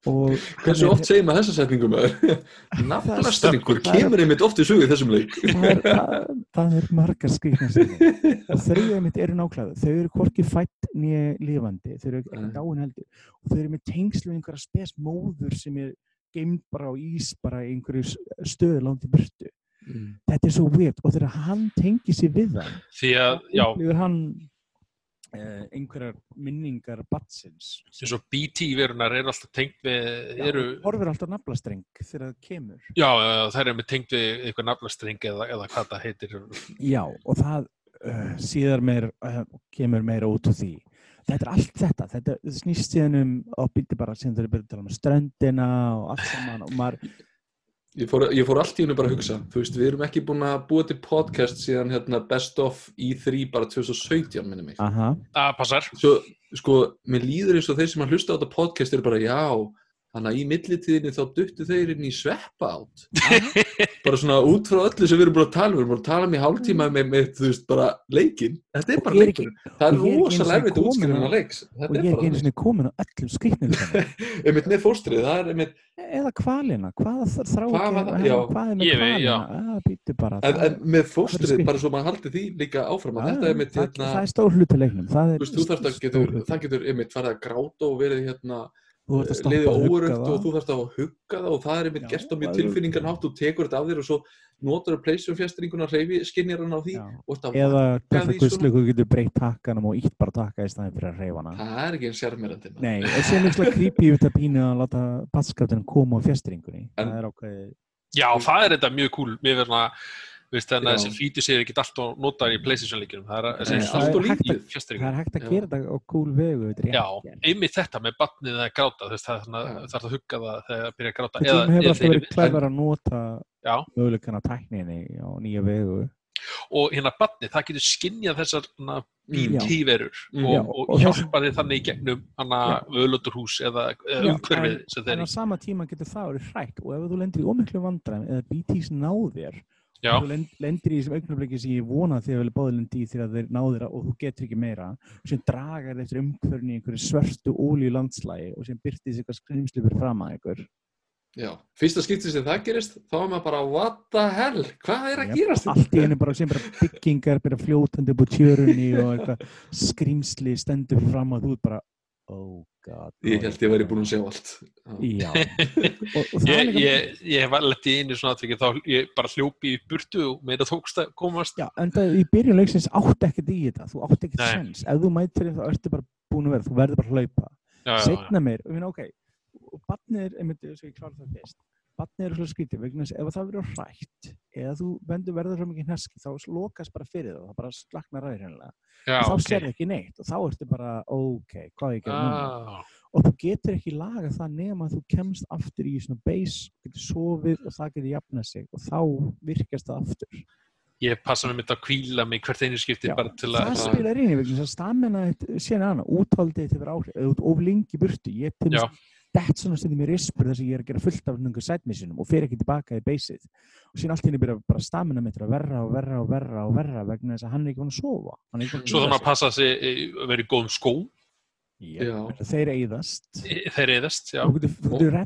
Hversu er- oft segir maður þessa setningu maður? Nafnastrengur það er- kemur einmitt oft í sögu í þessum leik. það er, er margar skrikna og þau einmitt eru nákvæða þau eru hvorki fætt nýja lifandi þau eru dáin heldur. Og þau eru með tengsl við einhverja spes móður sem er geimd bara á ís bara einhverju stöðu langt í burtu mm. þetta er svo weird og þegar hann tengir sér við það Því að, já, hann uh, einhverjar minningar batsins eins og BT verunar eru alltaf tengt við, eru, horfir alltaf naflastreng þegar það kemur já, þær eru með tengt við eitthvað naflastring eða, eða hvað það heitir. já og það uh, síðar meir uh, kemur meira út úr því þetta er allt þetta, þetta snýst síðan um og býtti bara síðan þau eru byrjað að tala um ströndina og allt saman og maður Ég fór, ég fór allt í hennu bara að hugsa Þú veist, við erum ekki búin að búa til podcast síðan hérna Best of E3 bara 2017 minni mig aha, Það passar. Svo, sko, mér líður eins og þeir sem að hlusta á þetta podcast eru bara, já, þannig að í millitíðinni þá duttu þeir inn í sveppa átt. bara svona út frá öllu sem við erum búin að tala um, við erum búin að tala um í hálftíma með, með, þú veist, bara leikinn. Þetta er bara leikurinn. Það er rosalega erfitt að á- hennar leiks. og ég er ekki bara einu sinni komin á öllum skriknum Einmitt með fóstrið, það er einmitt, eða kvalina, hvað þrá Hvað ekki það? Er Ég veit, já. kvalina, að býtti bara en, en með fóstrið, skrýtið. bara svo maður haldi því líka áfram að Já, þetta það, það það það að gráta og þú það. þarfst að hugga það og það er einmitt gert á mjög það tilfinningan hátt og tekur þetta af þér og svo notar þú pleysum fjastringuna hreyfi skinnir hann á því Já. og þetta eða Kuslu, þú getur breytt takkanum og ítt bara takka í staðin fyrir að reyfa hana það er ekki eins sérmerandi Nei, og sem er svona creepy út að pínu að láta patskaptinn koma á fjastringunni það er Já, það er þetta mjög cool. Mér verðum að, veist, þannig að þessi fítur sér ekki alltaf notaður í PlayStation-leikjunum. Það er að Nei, það er allt og hægt er hægt að gera þetta á cool vegu er Já, einmitt þetta með batnið að gráta, veist, það er að hugga það þegar það byrja að gráta. Þetta hefur alltaf verið klæðar að nota Já. möguleikana tækninni á nýja vegu og hérna batnið, það getur skinnjað þessar Mm. BT-verur Mm. og, Já, og, og hjálpa þið þannig í gegnum hana völuturhús eða, umhverfið en- sem þeir en eru á sama tíma getur það verið hrætt og ef þú lendir í ómiklu vandræðum eða BTs náð þér Já, þú lend- lendir í þessum augnabliki sem ég vona að þið vilja báði lendi í þegar þeir náður og þú getur ekki meira og sem dragar eftir umhverfni í einhverju svörstu ólíu landslægi og sem byrtist eitthvað skrimsli fyrir fram að einhver Já, fyrsta skipti sem það gerist þá er maður bara, what the hell? Hvað er að Jep, gerast allt í einu bara sem bara byggingar byrja fljótandi upp á tjörunni og eitthvað skrimsli stendur fram að þú ert bara oh god ég held ég væri búin að sjá allt Já. Og, og ég, ég, ég hef lett í einu svona atviki þá ég bara hljópi í burtu og meira tókst að komast. Já, en það í byrjun leiksins átt ekkert í þetta, þú átt ekkert sens. Ef þú mætir þá ertu bara búin að vera, þú verður bara að hlaupa. Meir, ég meina, ok, og barnið er, einmitt, þess að ég klára það fyrst, barnið er svolítið skrítið, vegna þess að ef það verður hrætt, eða þú vendur verður svo mikið hneski, þá lokast bara fyrir það, það bara slaknar ræðir hennilega. Og þá ok. sérðu ekki neitt, og þá ertu bara, ok, hvað ég að gera núna? Ah, Og þú getur ekki lagað það nema að þú kemst aftur í svona base, getur sofið og það getur jafnað sig og þá virkast það aftur. ég passa mig myndi að kvíla mig hvert einu skipti Já, bara til það að spilar inn í vegna þess að stamina síðan annað, úthaldið til vera áhrif eða út of lengi í burtu, ég finnst dett svona stundum í rispur þess að ég er að gera fullt af einhverjum sætmissinum og fer ekki tilbaka í beysið og síðan allt í henni byrja bara stamina mitt að verra og verra og verra og verra vegna þess að hann er ekki búin að sofa Hann er ekki búinn að svo þannig að passa sig að vera í góðum skóm Já. þeir eyðast þeir eðast, já. og getur,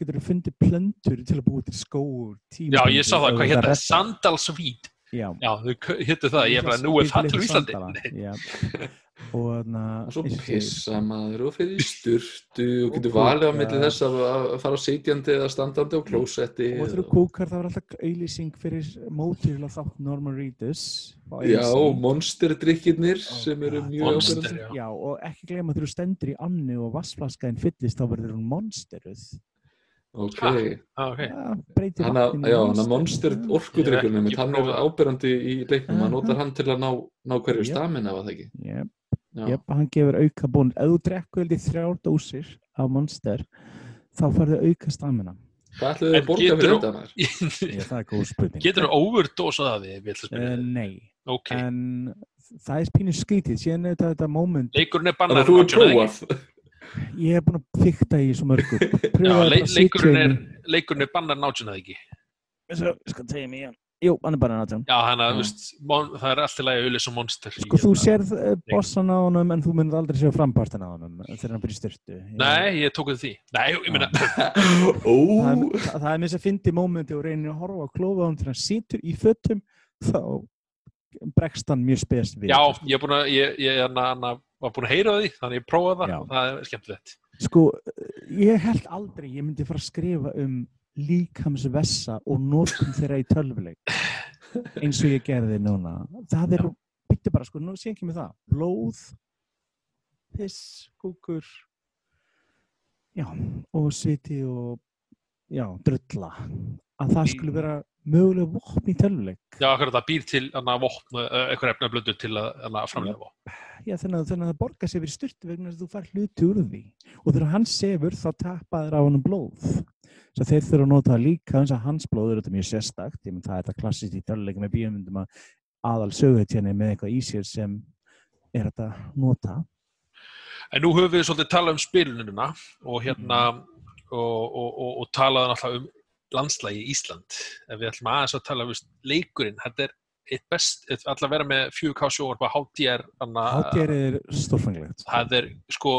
getur fundið plöntur til að búa til skóur Já, ég sá það, hvað hérna, Sandalsvíd. já, Já, þau hittu það, ég er bara, nú er fallur í Íslandi. Nei. já. Og Og svo eins og segi, pissa maður og fyrir í sturtu og Og getur valið á milli þess að að fara sitjandi eða standandi á klósetti. og þú kúkar það var alltaf auðlýsing fyrir mótil að þátt Norman Reedus Já, AMC. monsterdrykkirnir Oh sem eru mjög ábyrgandi. já. Já, og ekki gleyma þegar þú stendur í annu og vassflaskaðin fyllist þá verður hún monsteruð. Ok, Ah, hann að, að monster er ekki hann er ábyrgandi í leiknum, hann Aha. notar hann til að ná, ná hverju Jep. stamina, var það ekki? Jep, hann gefur auka bónus. Ef þú drekku þrjár dósir af monster, þá færðu auka stamina. Hvað ætluðu að borga fyrir þetta maður? Já, það er góð spurning. Getur þú overdosað af því, Uh, nei, Ok. en það er pínu skrítið. Síðan er þetta moment. Leikurinn er bannar þú er prófað. Ég hef búin að fykta í svo mörgur. Leikurinn er, leikurinn er bannar náttúrulega ekki. Svo, ég skal tegja mig í hann. Jú, hann er bara náttúrulega. Já, hann að, Já. þú veist, mon- það er alltaf lægi auðlis og monster. Sko, þú hérna. sérð uh, bossan á honum en þú myndir aldrei sjá frampartin á honum þegar hann byrja styrtu. Nei, ég tók því. Nei, ég meina, Ó, það, er- það, það er mér sem fyndi mómenti og reynir að horfa á klófa hann þegar hann situr í fötum þá bregst hann mjög spes við já, ég er búin að, ég, ég að, var búin að heyra því, þannig ég prófaði það Já. og það er skemmtilegt. sko, ég held aldrei ég myndi fara að skrifa um líkamsvessa og notum þeirra í tölvuleik eins og ég gerði núna. Það er, byttu bara sko, nú sé ekki með það. Blóð piss, kúkur já, og sviti og já, drulla. Að það skulle vera mögulega vopn í tölvuleik. Já, akkurat það býr til að vopna, eitthvað efna blöndu til að, framlega vopn. Já, þannig að, það borgar sér fyrir styrtu vegna þess að þú fær hluti úr því. Og þegar hann sefur þá tappaður á hann blóð. Svo þeir þurfa að nota líka eins að hans blóð er þetta mjög sérstakt. Ég menn það er þetta klassist í töluleika með bíómyndum að aðal söguhetjani með eitthvað í sér sem er þetta nota. En nú höfum við svolítið talað um spilunina og hérna og, og, og, og talaði náttúrulega um landslægi Ísland. Ef við ætlum aðeins að tala um leikurinn, þetta er eitt best, allar vera með 4K sjóar á HDR, HDR er stórfenglegt. það er sko,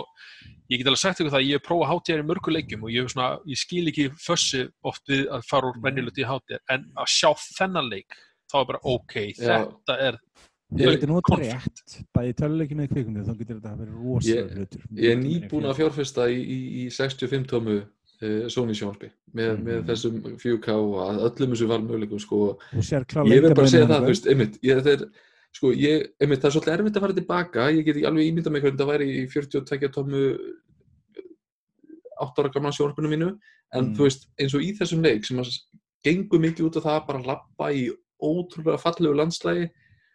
ég get alveg sagt ykkur það að ég hef prófað HDR í mörgu leikjum og ég, hef svona, ég skil ekki fössi oft við að fara úr venjulegt í HDR en að sjá þennan leik þá er bara ok, Já. þetta er Þú Ég- getur nota Konflikt. rétt, bæði töluleiki með kvikundu, þá getur þetta að vera rosalega hlutur. ég er nýbúin að fjárfesta í, í, í 65 tómu uh, Sony sjónvarpi með, Mhm. með þessum 4K og að öllum þessum valmöguleikum sko. Ég verð bara að segja það, þú muninn veist, einmitt, ég, það er, sko, ég, einmitt, það er svolítið erfitt að fara tilbaka, ég get ekki alveg ímyndað mig hvernig það væri í 42 tómu 8 ára gamla sjónvarpinu mínu, en Mm. þú veist, eins og í þessum leik sem að gengur mikið út af það að bara lappa í ótrúlega fallegu landslægi,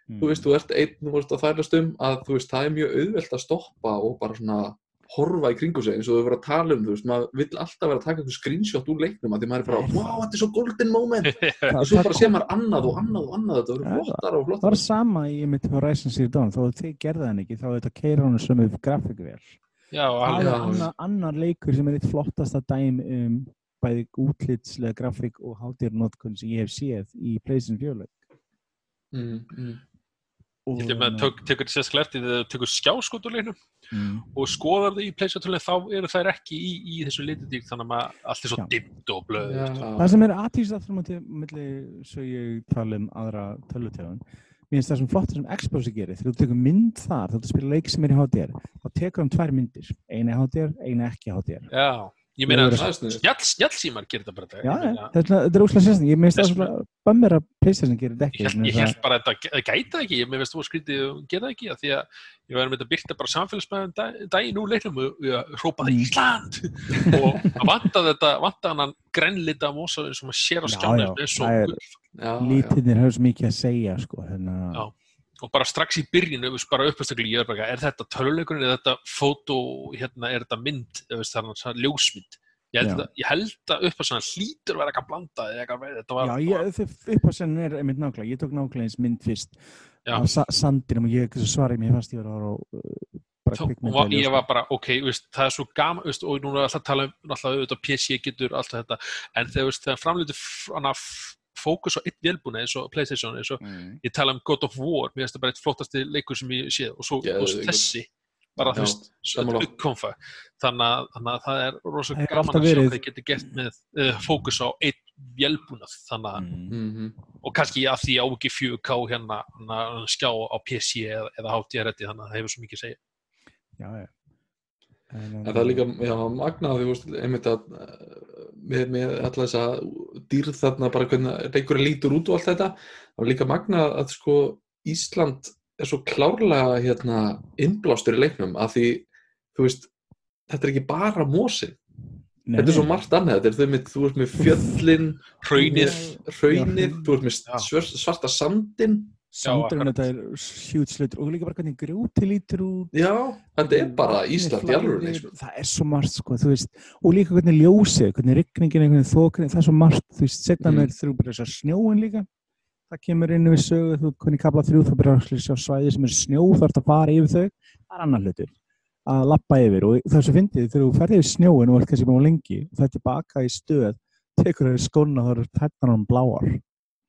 Mm. þú veist, þú ert einn, þú veist, að þærlast um að þú veist, það er mjög auðvelt að stoppa og bara svona horfa í kringu sig eins og þau verður að tala um, þú veist, maður vill alltaf vera að taka eitthvað screenshot úr leiknum að því maður er bara, wow, þetta er svo golden moment Það- og svo bara sé maður annað og annað og annað þetta verður flottar og Það var flottar sama í mitt Horizon Zero Dawn, þó að þeir gerði hann ekki, þá er þetta keira hann sem er grafíkvél. já, alveg, annar, leikur sem er eitt flottasta dæm um bæði útlitslega grafík og hátíðarnotkun sem ég hef séð í PlayStation 4 leik. mm, mm. Og, ég held að tekur þetta sérstaklega eftir þegar þú tekur skjáskot úr leiknum mm, og skoðar þau í pleysatölunni þá eru þær ekki í, í þessu litadík þannig að allt er svo dimmt og blöð Já. það sem er aðtýrst aftur á móti milli, svo ég tala um aðra tölutegun, mér finnst það sem flott sem Xboxi gerir, þegar þú tekur mynd þar, þegar þú spila leik sem er í HDR, þá tekur hann tvær myndir, eina í HDR, eina ekki í HDR. já, ég meina snjallsímar gerir þetta bara þetta Já, ég, meina, þetta er- þetta er óslega sérstaklega, ég Þess svona bömmir að PlayStation gerir þetta ekki. ég, ég finnst held bara að þetta gæta ekki ég veist þú skrítið að gera það ekki af því að ég væri með þetta byrta bara samfélagsmeðan dag, daginn úr leiknum og ég hrópaði Mm. Ísland og vantaði þetta vantaði hann grænlita mosa eins og maður sér á Já, skjáni já, eins og er- já. lítinnir svo mikið að segja, sko, hérna, Já. Og bara strax í veist, bara uppastökli, ég er bara, er þetta töluleikurinn er þetta fótó, hérna, er þetta mynd það er svona ljósmynd? Ég held, að, ég held að uppastökli hlýtur vera eitthvað blandað eða eitthvað, þetta var Já, ég, þau upp á senn er einmitt nákvæmlega, ég tók nákvæmlega eins mynd fyrst sa sandinum og ég svaraði mér fast ég var að horfa á uh, og ég var bara, ok, veist, það er svo gaman veist, og nú er alltaf að tala um alltaf auðvitað PC getur allt þetta en þegar, þegar framlýtu fókus á einn vélbúna eins og Playstation eins og mm. ég tala um God of War mér finnst það bara eitt flottasti leikur sem ég séð og svo og þessi bara þú veist, uppkomfa þannig, að- það er rosalega gaman að sjá hvað þið getur gert með uh, fókus á einn vélbúnað þannig að, Mm. Mhm. og kannski að því á ekki 4K hérna, hérna skjá á PC eða, eða HDR þannig að það hefur svo mikið að segja Já, já. En, En það er líka, já, magnað því, þú veist, einmitt að uh, með, með alltaf þess að dýrð þarna bara hvernig leikurinn lítur út og allt þetta það var líka magnað að sko Ísland er svo klárlega hérna innblástur í leiknum að því, þú veist, þetta er ekki bara mósin, Nei, þetta er svo margt annað, þetta er þau með, þú veist með fjöllin, hraunir, hraunir, þú veist með svarta sandin, Sandurinn þetta er hjút slutur og líka bara hvernig grjóti lítur út. Já, þetta er bara Ísland í alvörunni, sko. það er svo margt sko, þú veist, og líka hvernig ljósið hvernig rigningin, hvernig þóknin, það er svo margt þú veist, setna Mm. með þrjú bara þessar snjóin líka það kemur inn við sögu þú hvernig kapla þrjú, þú byrjar að sjá svæði sem er snjó, þú ert að fara yfir þau. Það er annar hlutur, að lappa yfir. Og það er svo fyndið, þegar þú ferði yfir snjóin og ert kannski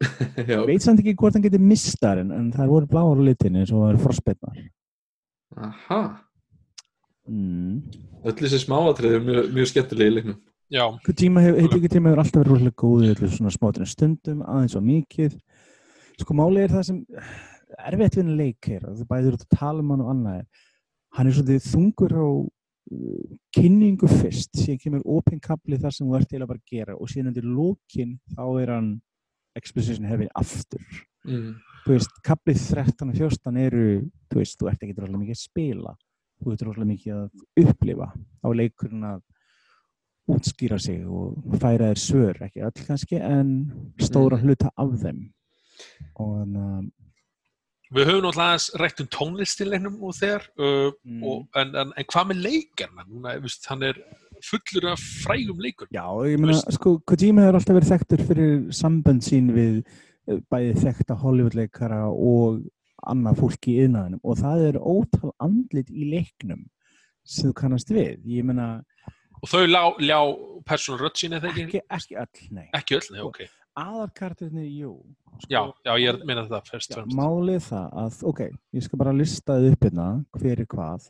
ég veit samt ekki hvort hann getur mistar en, en það voru bláar og það eru frostbetnar aha, mm. öll þessi smáatrið er mjög, mjög skemmtilegi í leiknum. já, Tíma hefur, heitir ekki tíma hefur alltaf verið rosalega góð í öllu svona smátrinu stundum, aðeins og mikið. Sko málið er það sem erfitt við henni leik er, það bæður út að tala um hann og annað hann er svolítið þungur á uh, kynningu fyrst, síðan kemur opinn kapli þar sem þú ert til að bara gera og síðan undir lókin þá er hann exposition heavy aftur Mm. þú veist, kaplið 13 og 14 eru, þú veist, þú ert ekki rosalega mikið að spila, þú ert rosalega mikið að upplifa á leikurinn að útskýra sig og færa þér svör, ekki öll kannski en stóra Mhm. hluta af þeim og þannig að við höfum náttúrulega rætt um tónlistilegnum og þegar uh, Mm. og, en, en, en hvað með leikarna núna, hann er fullur af frægum leikur Já, ég meina, sko, Kojima hefur alltaf verið þekktur fyrir sambönd sín við eh, bæði þekkta Hollywoodleikara og annað fólk í yðnaðinum og það er ótal andlit í leiknum sem þú kannast við. Ég meina, og þau ljá persónu rödd sín eða ekki, ekki, öll, nei. ekki öll, nei, ok Aðalkartirnir, jú. Sko, já, já, ég er að meina það fyrst og fremst. málið það að, ok, ég skal bara lista þið upp hérna, hver er hvað.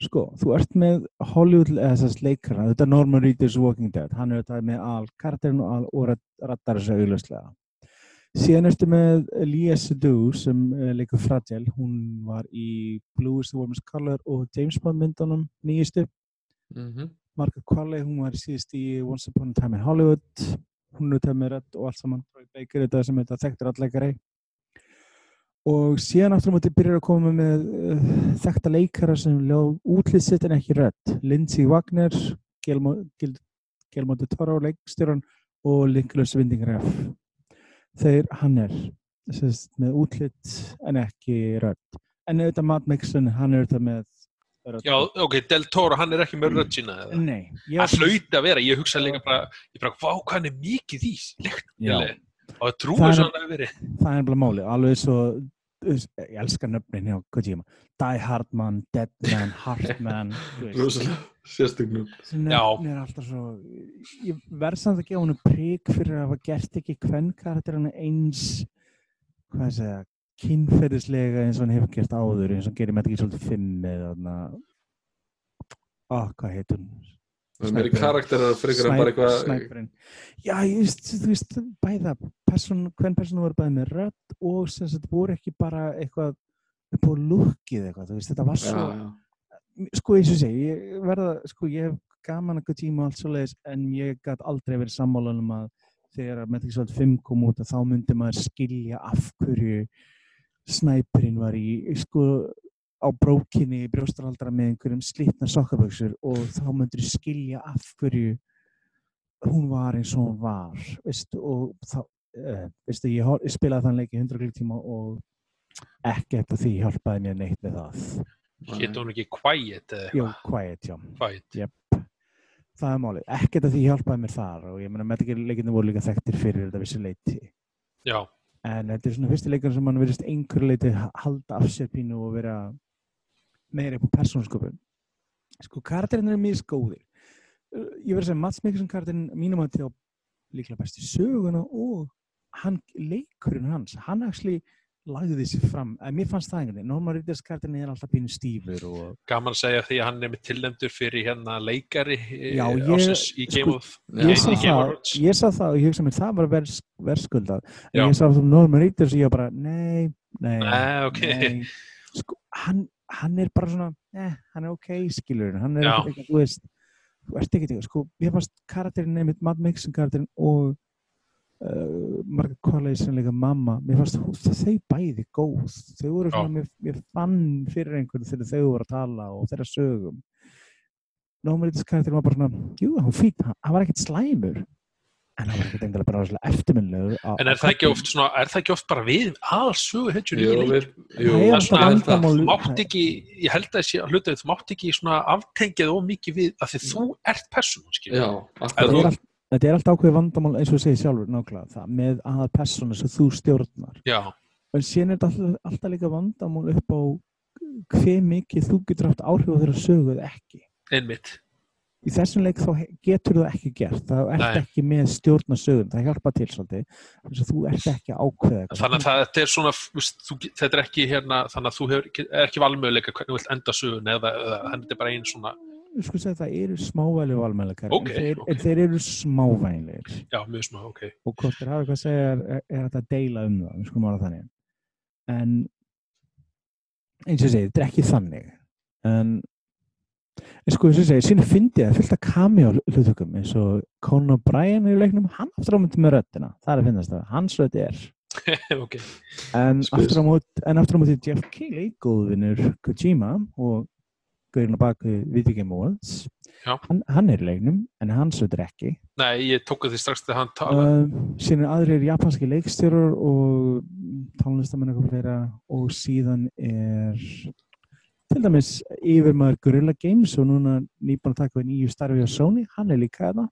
Sko, þú ert með Hollywood, eða þessast leikara, þetta er Norman Reedus Walking Dead, hann er þetta með al karakterinn og, al, raddar þessu augljóslega. Síðan ertu með Lia Seydoux sem uh, leikur Fragile, hún var í Blue is the Warmest Color og James Bond myndunum nýjistu. Mm Margaret Qualley, hún var síðust í Once Upon a Time in Hollywood. Hún er þetta með rödd og allt saman. Baker, þetta sem þetta þekktur allleikari og síðan móti byrjar að koma með uh, þekkta leikara sem lög útlýtt sitt en ekki rödd. Lindsay Wagner Guillermo del Toro leikstjóran og Nicholas Winding Refn þeir hann er sest, með útlýtt en ekki rödd. En auðvitað Matt Mixon, hann er þetta með rödd. Já, ok, Del Toro, hann er ekki með rödd sína? Nei, ég það hlauti að vera, ég hugsa líka bara ég bara, hvað hann er mikið í leiknum. Og það Það trúið svo hann hefur verið það er bara máli, alveg svo ég elska nöfnin hjá Kojima Die Hard Man, Dead Man, Heart Man þú veist. rosalega sérstögnum. þessi Já. nöfn er alltaf svo ég verð samt að gefa hann prík fyrir að hafa gert ekki hvern karakterina eins hvað ég segja kynferðislega eins og hann hefur gert áður eins og hann gerir með ekki svolítið fimm eða ah, hvað heit hún Það er karakterar frekar en bara eitthvað Snæperinn. Já, ég veist, þú veist, bæða, person, hvern persónu voru bæði með rödd og sem sagt voru ekki bara eitthvað upp á lukkið eitthvað, þú veist, þetta var Já, svo, já. sko eins og segi, ég verða, sko ég hef gaman eitthvað tíma og allt svo leiðis en ég gæti aldrei verið sammálan um að þegar að Gear Solid 5 kom út að þá myndi maður skilja af hverju snæperinn var í, sko, á brókinni í brjóstaraldra með einhverjum slitna sokkaböksur og þá myndir skilja af hverju hún var eins og hún var veistu, og þá uh, veistu, ég, hor- ég spilaði þann leik í 100 klukkutíma og ekkert af því hjálpaði mér neitt með það. Hétt hún ekki Quiet Jó, quiet, já, Quiet, Jep. það er málið. Ekkert af því hjálpaði mér þar og ég ekki leikinu voru líka þekktir fyrir þetta vissi leiti já, en þetta er svona fyrsti leikur sem mann verðist einhver leiti halda af sér pínu og vera meira upp á persónsköpun sko, karakterinn er mjög skóðir ég verði að segja Mats Mikkelsen karakterinn mínum að til líklega besti söguna og hann, leikurinn hans, hann actually lagði sér fram, en mér fannst það einhvern veginn Norman Reedus karakterin er alltaf pínu stífur og gaman að segja því að hann er með tilnæmdur fyrir hérna leikari Já, eh, ég- ársins í sko, of Já. ég sá það, ég sá það og ég hugsa mér það var vers, verskuldað en Já. ég sá það um Norman Reedus og ég var bara, nei, nei, Nei, ok. nei. Sko, hann, hann er bara svona, eh, hann er ok, skilur hann er Já. ekkert eitthvað, þú veist þú ert ekki eitthvað, sko, ég fannst karakterin nefnit Matt Mixon karakterin og uh, Margaret Qualley sem líka mamma, mér fannst hú- þau bæði góð, þau voru svona, Já. mér, mér fann fyrir einhverju þegar þau voru að tala og þeirra sögum Reedus karakterin var bara svona, jú, hann fýtt, hann, hann var ekkert slæmur en hann var ekkert endilega bara rosalega eftirminnlegur En er það ekki oft svona, er það ekki oft bara við alls sögu hetjur Jú, í leik? við, jú, Það er ég alltaf held það. vandamál. Þú mátt ekki, ég held að þessi að hluta, þú mátt ekki svona aftengið of mikið við að því þú ert Ef þetta er, allt, er ákveðið vandamál eins og þú segir sjálfur nákvæmlega það með aðal persónu sem þú stjórnar Já, en síðan er þetta alltaf, alltaf líka vandamál upp á hver mikið þú getur haft áhrif á þeirra sögu eða ekki einmitt. Í þessum leik þá getur það ekki gert það ert ekki með stjórna sögun það hjálpa til svolítið þess að þú ert ekki ákveða. Þannig að þetta er svona, þú þú, þetta er ekki hérna, þannig að þú hefur, er ekki valmöðuleika hvernig þú vilt enda sögun eða, eða þannig þetta er bara einn svona, sko segja það eru smávæli valmælikar Ok, en, þeir, ok. en þeir eru smávænlir já, mjög smá, ok. og hvort þeir hafa eitthvað að segja er, er, þetta að deila um það, við skulum ára þannig en eins og ég segi, þetta er ekki þannig en en sko og ég segi, síðan fyndi það fullt af cameo hlutökum eins og Conan O'Brien er í leiknum, hann aftur á myndi með röddina. Það er að finnast það, hans rödd er. Ok, en Spes. aftur á móti en aftur á móti Jeff Keighley, góðvinnur Kojima og Gaurin á baku Video Game Awards. Hann, hann er í leiknum, en hans rödd er ekki. Nei, ég tók því strax þegar hann tala. Uh, síðan er aðrir japanski leikstjórar og tónlistamenn eitthvað fleira og síðan er til dæmis yfirmaður Gorilla Games og núna nýbúin að taka við nýju starfi á Sony, hann er líka þarna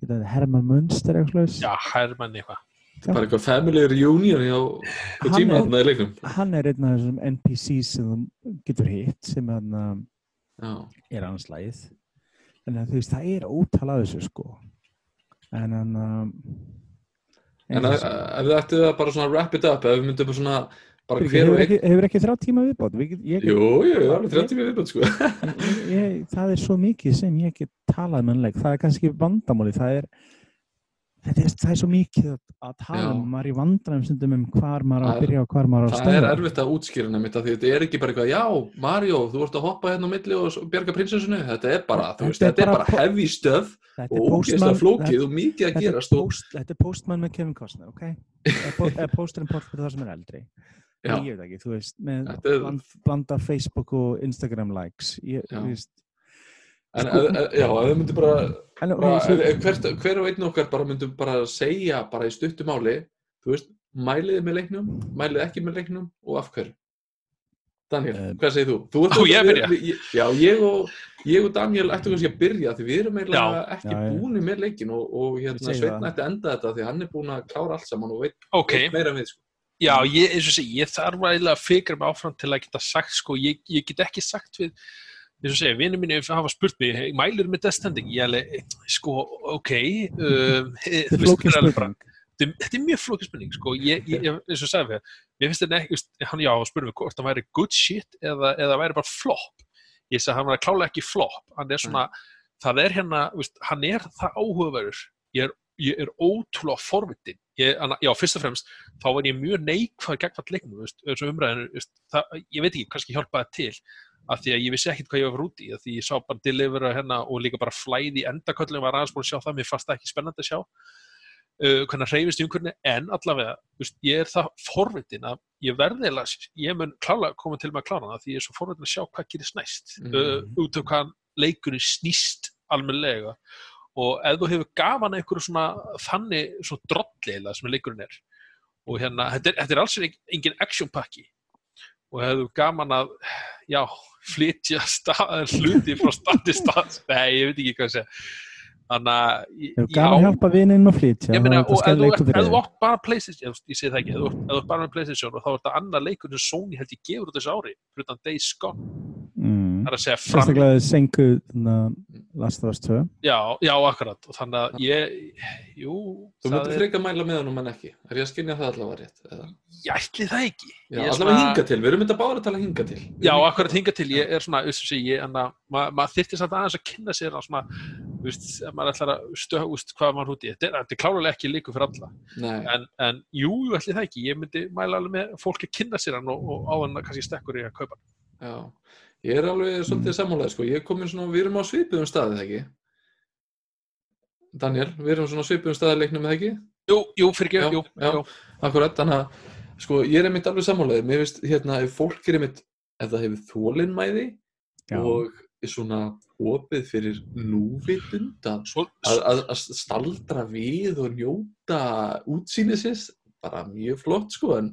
þetta er Herman Munster eitthvað. Já, Hermann eitthvað. Bara eitthvað family reunion hjá Hann Kojima er- þarna í leiknum. hann er einn af þessum NPCs sem þú getur hitt sem hann uh, Já. er þannig að þú veist, það er ótal af þessu sko en hann uh, En ef þið ættu að bara svona wrap it up, ef við myndum bara svona, bara hver og einn, ekki, hefur ekki þrjá tíma viðbót? Við get, ég, jú, jú, það er 30 tíma viðbútt, sko. ég, ég, það er svo mikið sem ég get talað um ennleik, það er kannski vandamáli, það er þetta er, það er svo mikið að, tala um, maður er í vandræðum um hvar maður á Það að er- byrja og hvar maður á að Það er erfitt að útskýra nefnitt að því þetta er ekki bara eitthvað, já, Mario, þú ert að hoppa hérna á milli og bjarga prinsessinu, þetta er bara, þú veist, Þetta er er bara heavy stuff. Og er ógeðslega flókið og mikið að er gerast þetta er postman með Kevin Costner, ok? Eða po- eða pósturinn port fyrir það sem er eldri. Ég veit ekki, þú veist, er- bland, blanda Facebook og Instagram likes. Ég, Já. þú veist, en Sko- ef- ef- já, ef við myndum bara, en, bara svo, hvert, hver og einn okkar bara myndum bara segja bara í stuttu máli, þú veist, mæliði með leiknum, mæliði ekki með leiknum og af hverju? Daniel, Eh, hvað segir þú? þú ert á ég að byrja? við- Já, ég og, ég og Daniel ættum kannski að byrja því við erum eiginlega ekki Já, búinir með leikin og, og hérna, Sveitn ætti að enda þetta því hann er búin að klára allt saman og veit, Ok, veit meira við sko. Já, ég, eins og sé, ég þarf að fikra mig áfram til að geta sagt, sko, ég, ég get ekki sagt við, eins og segja, vinnu mínu hafa spurt mig, hey, mælur með Death Stranding? Ég alveg, sko, ok, um, þetta er flókin spurning. þetta er- mjög flókið spurning sko. ég, eins og við mér finnst þetta ekki, hann já, spurði við hvort það væri good shit eða, eða væri bara flop ég sagði hann var klálega ekki flop hann er svona, það er hérna veist, hann er það áhugaverður ég er, er ótrúlega forvitin ég, já, fyrst og fremst, þá var ég mjög neikvæður gegn all leiknum, og umræðinu veist, það, ég veit ekki, kannski hjálpaði til af því að ég vissi ekkert hvað ég var út í af því ég sá bara delivera hérna og líka bara flæði endaköllum var aðeins búin að sjá það, mér fannst það ekki spennandi að sjá uh, hvernig hreyfist í umhverfni en allavega, veist, ég er það forvitin að ég verði ég mun klálega koma til með að klára það því ég er svo forvitin að sjá hvað gerist næst Mhm. uh, út af hvað leikurinn snýst almennilega og ef þú hefur gaman einhverju svona þannig svona drollilega sem leikurinn er og hérna, þetta er, þetta er alls engin, action pakki og hefur gaman að já, flytja hluti frá stað til stað nei, ég veit ekki hvað að segja þannig að Hefur gaman að hjálpa vininn að flytja. ég meina, og ef þú, átt bara Playstation, ég, segi það ekki, ef þú, átt bara Playstation og þá er þetta annar leikur sem Sony held ég gefur út þessu ári, fyrir þann Days Gone. Það er að segja fram, Sérstaklega þau senku þarna, Last of Us 2 Já, já, akkurat og þannig að ég, jú Þú myndir er, freka mæla með honum en ekki. Er ég að skynja það allavega rétt? Eða? ég ætli það ekki Já, allavega svona- hinga til. Við erum þetta bara að tala hinga til. Já, akkurat hinga til, ég er svona, að maður þyrfti samt aðeins að kynna sér á svona, þú veist, ef maður ætlar að stöða, veist, hvað maður húti, þetta er, þetta er klálega ekki líku fyrir alla, Nei, en, en jú, ætli það ekki, ég myndi mæla alveg með fólki að kynna sér hann og, og á hann að kannski stekkur í að kaupa hann. já. Ég er alveg svolítið Mm. sammálaðið, sko. Ég er komin svona, við erum á svipuðum staðið, ekki? Daniel, við erum svona á svipuðum staðið leiknum, eða ekki? Jú, jú, fyrir Já, ekki, jú, já. jú, Akkurat, þannig að, sko, ég er einmitt alveg sammálaðið. Mér finnst, hérna, ef fólk er einmitt, ef það hefur þólinmæði Já. og er svona opið fyrir núvitund að svo, að, að, að staldra við og njóta útsýnisins bara mjög flott sko en,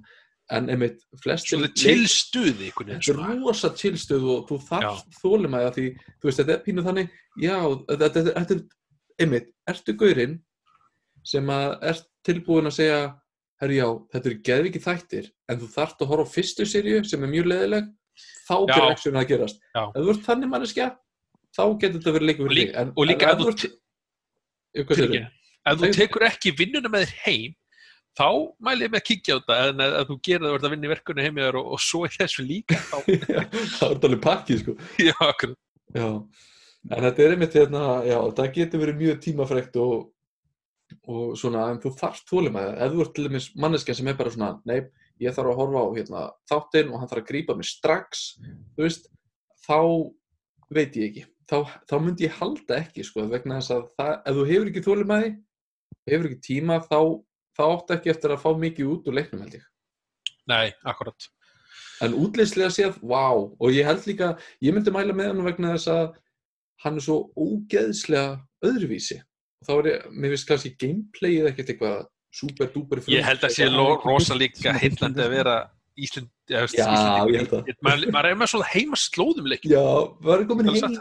en einmitt flestir svona tilstuði einhvern veginn, þetta er rosa tilstöð og þú þarft þólumæði að því þú veist þetta er pínu þannig já þetta, þetta, þetta er einmitt ertu gaurinn sem að ert tilbúin að segja herru já þetta eru geðvikið þættir en þú þarft að horfa á fyrstu sériu sem er mjög leðileg þá byrjar aksjónu að gerast. Já. ef þú ert þannig manneskja þá getur þetta verið líka- þig. En, og líka ef þú tekur ekki vinnuna með þér heim þá mæli ég með að kíkja á þetta en að þú gerir það að verða að vinna í verkunni heim í þér og, og svo í þessu líka þá, Já, það er alveg pakkið sko. Já, já. en þetta er einmitt hérna það getur verið mjög tímafrekt og, og svona, en þú þarft þólum að ef þú ert til dæmis manneskja sem er bara svona nei, ég þarf að horfa á hérna, þáttinn og hann þarf að grípa mig strax þú veist, þá veit ég ekki, þá, þá myndi ég halda ekki sko, vegna þess að það, ef þú hefur ekki þólum að hefur ekki tíma, þá þá áttu ekki eftir að fá mikið út úr leiknum held ég. Nei, akkurat. En útleyslega séð, vá. Og ég held líka, ég myndi mæla með hann vegna þess að hann er svo ógeðslega öðruvísi. Og þá er ég, mér finnst kannski gameplayið ekkert eitthvað super duper ég held að sé það lo- ekki rosa byggt- líka svona heillandi að vera Ísland, já, veist, Já, Íslendingur. ég held það. maður, er með svona heima slóðum leik já, var komin heim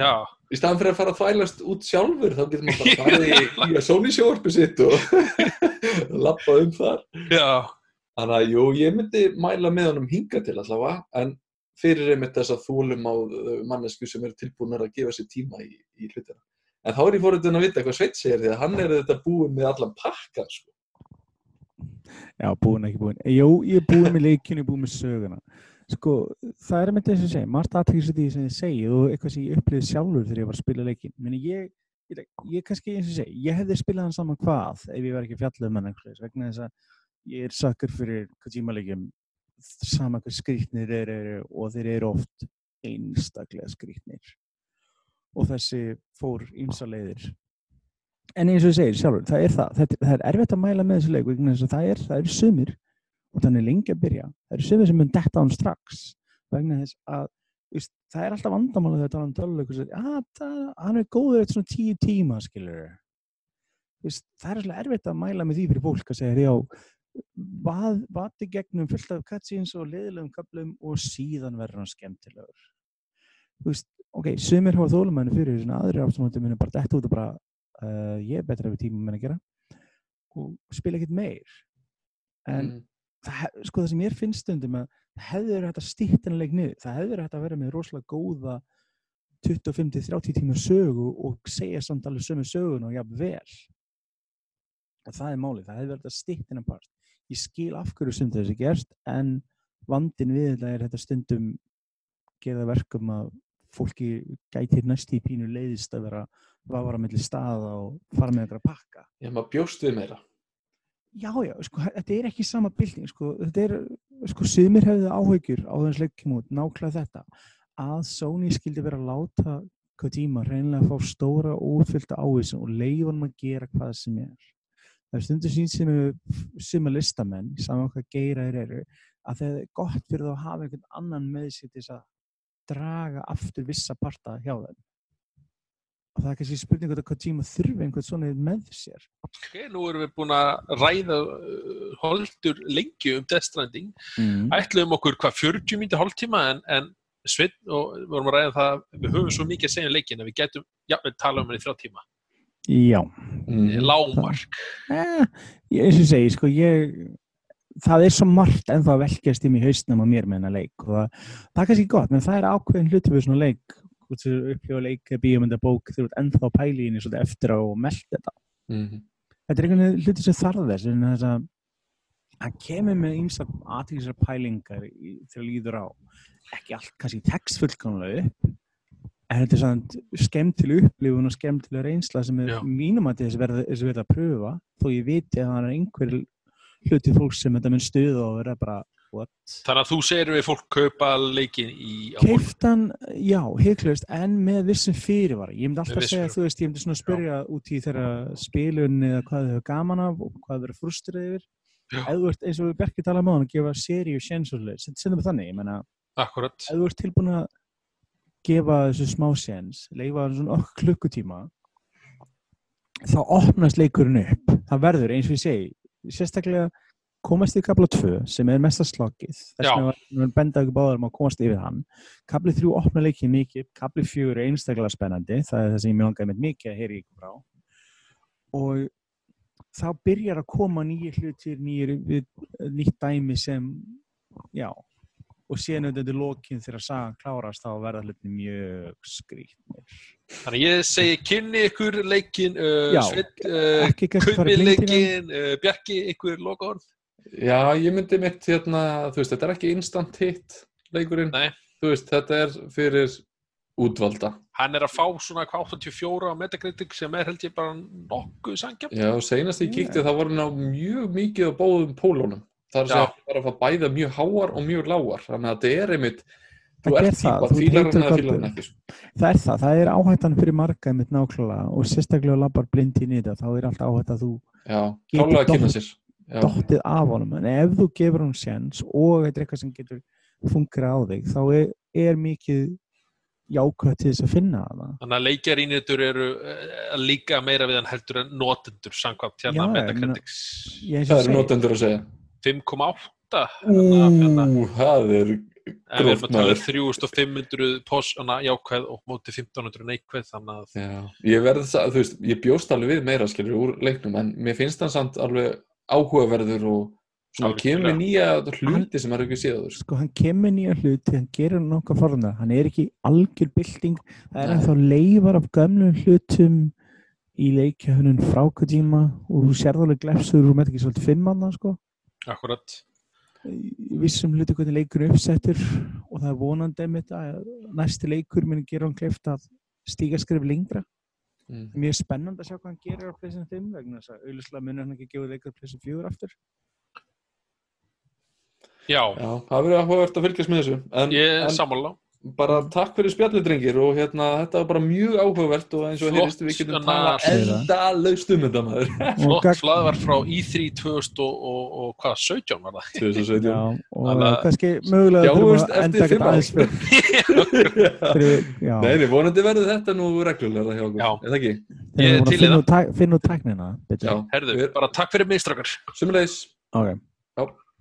já, í staðan fyrir að fara að þvælast út sjálfur þá getur maður bara farið í, í að Sony sjóarpi sitt og lappa um þar já, þannig að jú, ég myndi mæla með honum hinga til allavega en fyrir einmitt þess að þólum á mannesku sem eru tilbúinar að gefa sér tíma í, í hlutina en þá er ég fórhundin að vita hvað Sveit segir því að hann er þetta búin með allan pakka sko. Já, búin ekki búin. Jú, ég er búin með leikinu, ég er búin með söguna. Sko, það er með þess að segja, margt aðtækis því sem þið segið og eitthvað sem ég upplýði sjálfur þegar ég var að spila leikin. Meni, ég, ég, ég kannski eins og segi, ég hefði spilað hann saman hvað ef ég var ekki fjallað um hann vegna þess að ég er sakkur fyrir Kojima leikjum sama hvað skrýtnir þeir eru og þeir eru oft einstaklega skrýtnir. Og þessi fór ýmsa leiðir. En eins og ég segir sjálfur, það er það, það, það er erfitt að mæla með þessu leik vegna þess að það er, það eru sumir og þannig lengi að byrja, það eru sumir sem mun detta á hann strax vegna þess að veist, það er alltaf vandamála þegar tala um töluleikur að það, hann er góður eftir svona tíu tíma skilur veist, það er svolítið erfitt að mæla með því fyrir fólk að segja, já vað, vati gegnum fullt af cutscenes og liðlegum kaplum og síðan verður hann skemmtilegur. Þú veist, ok, sumir hafa þólumæni fyrir þessu, aðrir aftur muni bara detta út og bara uh, ég er betra við tíma með að gera. Og spila ekkert meir. En Mm. Það, sko það sem ég finnst stundum að það hefði verið hægt að stýtta leik niður það hefði verið hægt að vera með rosalega góða 25-30 tíma sögu og segja samt alveg sömu sögun og jafn vel. Og það er málið, það verið hægt að stýtta hennar part. Ég skil af hverju stundum þessi gerst en vandin við þetta er þetta stundum það verkum að fólki gætir næst í pínu leiðist að vera vafara milli staða og fara með einhverja pakka. Já, maður bjóst við meira já, já, sko, þetta er ekki sama bylting, sko, þetta er, sko, sumir hefðu áhyggjur á þess leikum út, nákvæmlega þetta, að Sony skildi vera að láta Kojima reynilega að fá stóra og útfyllta ávísun og leifa hann að gera hvað sem er. Það er stundur sín sem er suma listamenn, saman hvað geira þeir eru, að það er gott fyrir þá að hafa einhvern annan með sér til þess að draga aftur vissa parta hjá þeim. Og það er kannski spurning hvort að Kojima þurfi einhvern svona með sér. ok, nú erum við búin að ræða uh, holdur lengi um Death Stranding Mm. ætluðum okkur hvað 40 mínúti hálftíma en, en Sveinn og við vorum að ræða það við höfum svo mikið að segja um leikin að við getum við tala um hann í þrjá tíma Já. mm. lámark Eh, ég, eins og ég sko, ég, það er svo margt ennþá að velkjast í mig hausnum á mér með hennar leik og það, það er kannski gott, menn það er ákveðin hluti við svona leik hvort þú upplifa leika bíómynda bók þú ert ennþá að pæla í henni svolítið eftir á og meld þetta Mhm. þetta er einhvern veginn hluti sem þarf þess en þess að hann kemur með einsa aðtíðisar pælingar í, þegar líður á ekki allt kannski text fullkomlega upp en þetta er svona skemmtileg upplifun og skemmtileg reynsla sem er Já. mínum að þess verða verða að pröfa þó ég viti að það er einhver hluti fólks sem þetta mun stuða og verða bara? Þannig að þú segir við fólk kaupa leikin í. Keiftan, já, heiklust en með vissum fyrirvara. Ég myndi alltaf segja, þú veist, ég myndi svona spyrja út í þeirra spilun eða hvað þau hefur gaman af og hvað þau eru frustrið yfir. Já. ef þú ert, eins og við Berki talaðum á hann að gefa seríu sjensúrlega, setjum við þannig ég menna, ef þú ert tilbúin að gefa þessu smá sjens leifa svona okkur klukkutíma þá opnast leikurinn upp. Það verður eins og ég segi sérstaklega komast í kapla 2 sem er mesta sloggið þess vegna var var benda ekki báður um að komast yfir hann. Kapli 3 opna leikinn mikið kapli 4 er einstaklega spennandi. Það er það sem ég mér langaði með mikið að heyri ykkur frá. Og þá byrjar að koma nýjir hlutir nýjir, við- nýtt dæmi sem já. Og síðan auðvitað í lokin þegar sagan klárast þá verða hlutin mjög skrítnir Þannig ég segi kynni ykkur leikin, uh, uh, blindina leikin, uh, Bjarki, ykkur lokaorð. Já, ég myndi mitt hérna, þú veist, þetta er ekki instant hit leikurinn, Nei. þú veist, þetta er fyrir útvalda. Hann er að fá svona hvað 84 á Metacritic sem er held ég bara nokkuð sangjafn. Já, og seinast ég kíkti þá var hann á mjög mikið á báðum pólunum. Það er að segja bara að fá bæða mjög háar og mjög lágar, þannig að þetta er einmitt, þú Þetta er ert það, típa, þú fílar heitur hann eða fílar galdurinn. hann ekki. sko. það er það, það er áhættan fyrir marga einmitt nákvæmlega og sérstaklega ef þú labbar blind í nýta þá er alltaf áhætt að þú Já, klálega að kynna sér. Já, dottið af honum en ef þú gefur hún sjens og þetta er eitthvað sem getur fungra á þig þá er, er mikið jákvæð til þess að finna það Þannig að leikjarínir eru uh, líka meira við hann heldur en notendur samkvæmt hérna ég eins það og eru notendur að segja. 5,8. Hérna, Ú, það er En við erum að tala maður. 3500 pos, hana, jákvæð og móti 1500 neikvæð þannig að Já, ég verð það, þú veist, ég bjóst alveg við meira skilur úr leiknum, en mér finnst hann samt alveg áhugaverður og svona kemur nýja hluti sem er ekki séð áður. sko hann kemur nýja hluti hann gerir nokkuð forðan hann er ekki algjör bylting það er ennþá leifar af gömlum hlutum í leikjahunum frá Kojima og þú sérð alveg glefsur og með ekki svolítið fimm annað sko. Akkurat. Í vissum hluti hvernig leikur er uppsettur og það er vonandi einmitt að næsti leikur muni gera hann kleift að stíga skrif lengra. Mm. Mjög spennandi að sjá hvað hann gerir á PlayStation 5 vegna þess að auðvitað munir hann ekki gefa leikur á PlayStation 4 aftur. Já, Já, það verður áhugavert að fylgjast með þessu. En, ég er sammála bara takk fyrir spjallið, drengir, og hérna, þetta var bara mjög áhugavert og eins og heyrist við getum Anna, tala segðu enda laust um þetta maður. Flott gagn- hlaðvar frá E E3 2000 og, og, og hvað, 17 var það? 2017. Já, og að- kannski mögulega Já, þurfum þú veist, að enda eftir ekkert aðeins Nei, nei, vonandi verður þetta nú reglulega hjá okkur, er það ekki? ég er við til í að finna út tæk- finna út tæknina. Já, Herðu, við- bara takk fyrir mig, strákar. Sumulegis. Ok.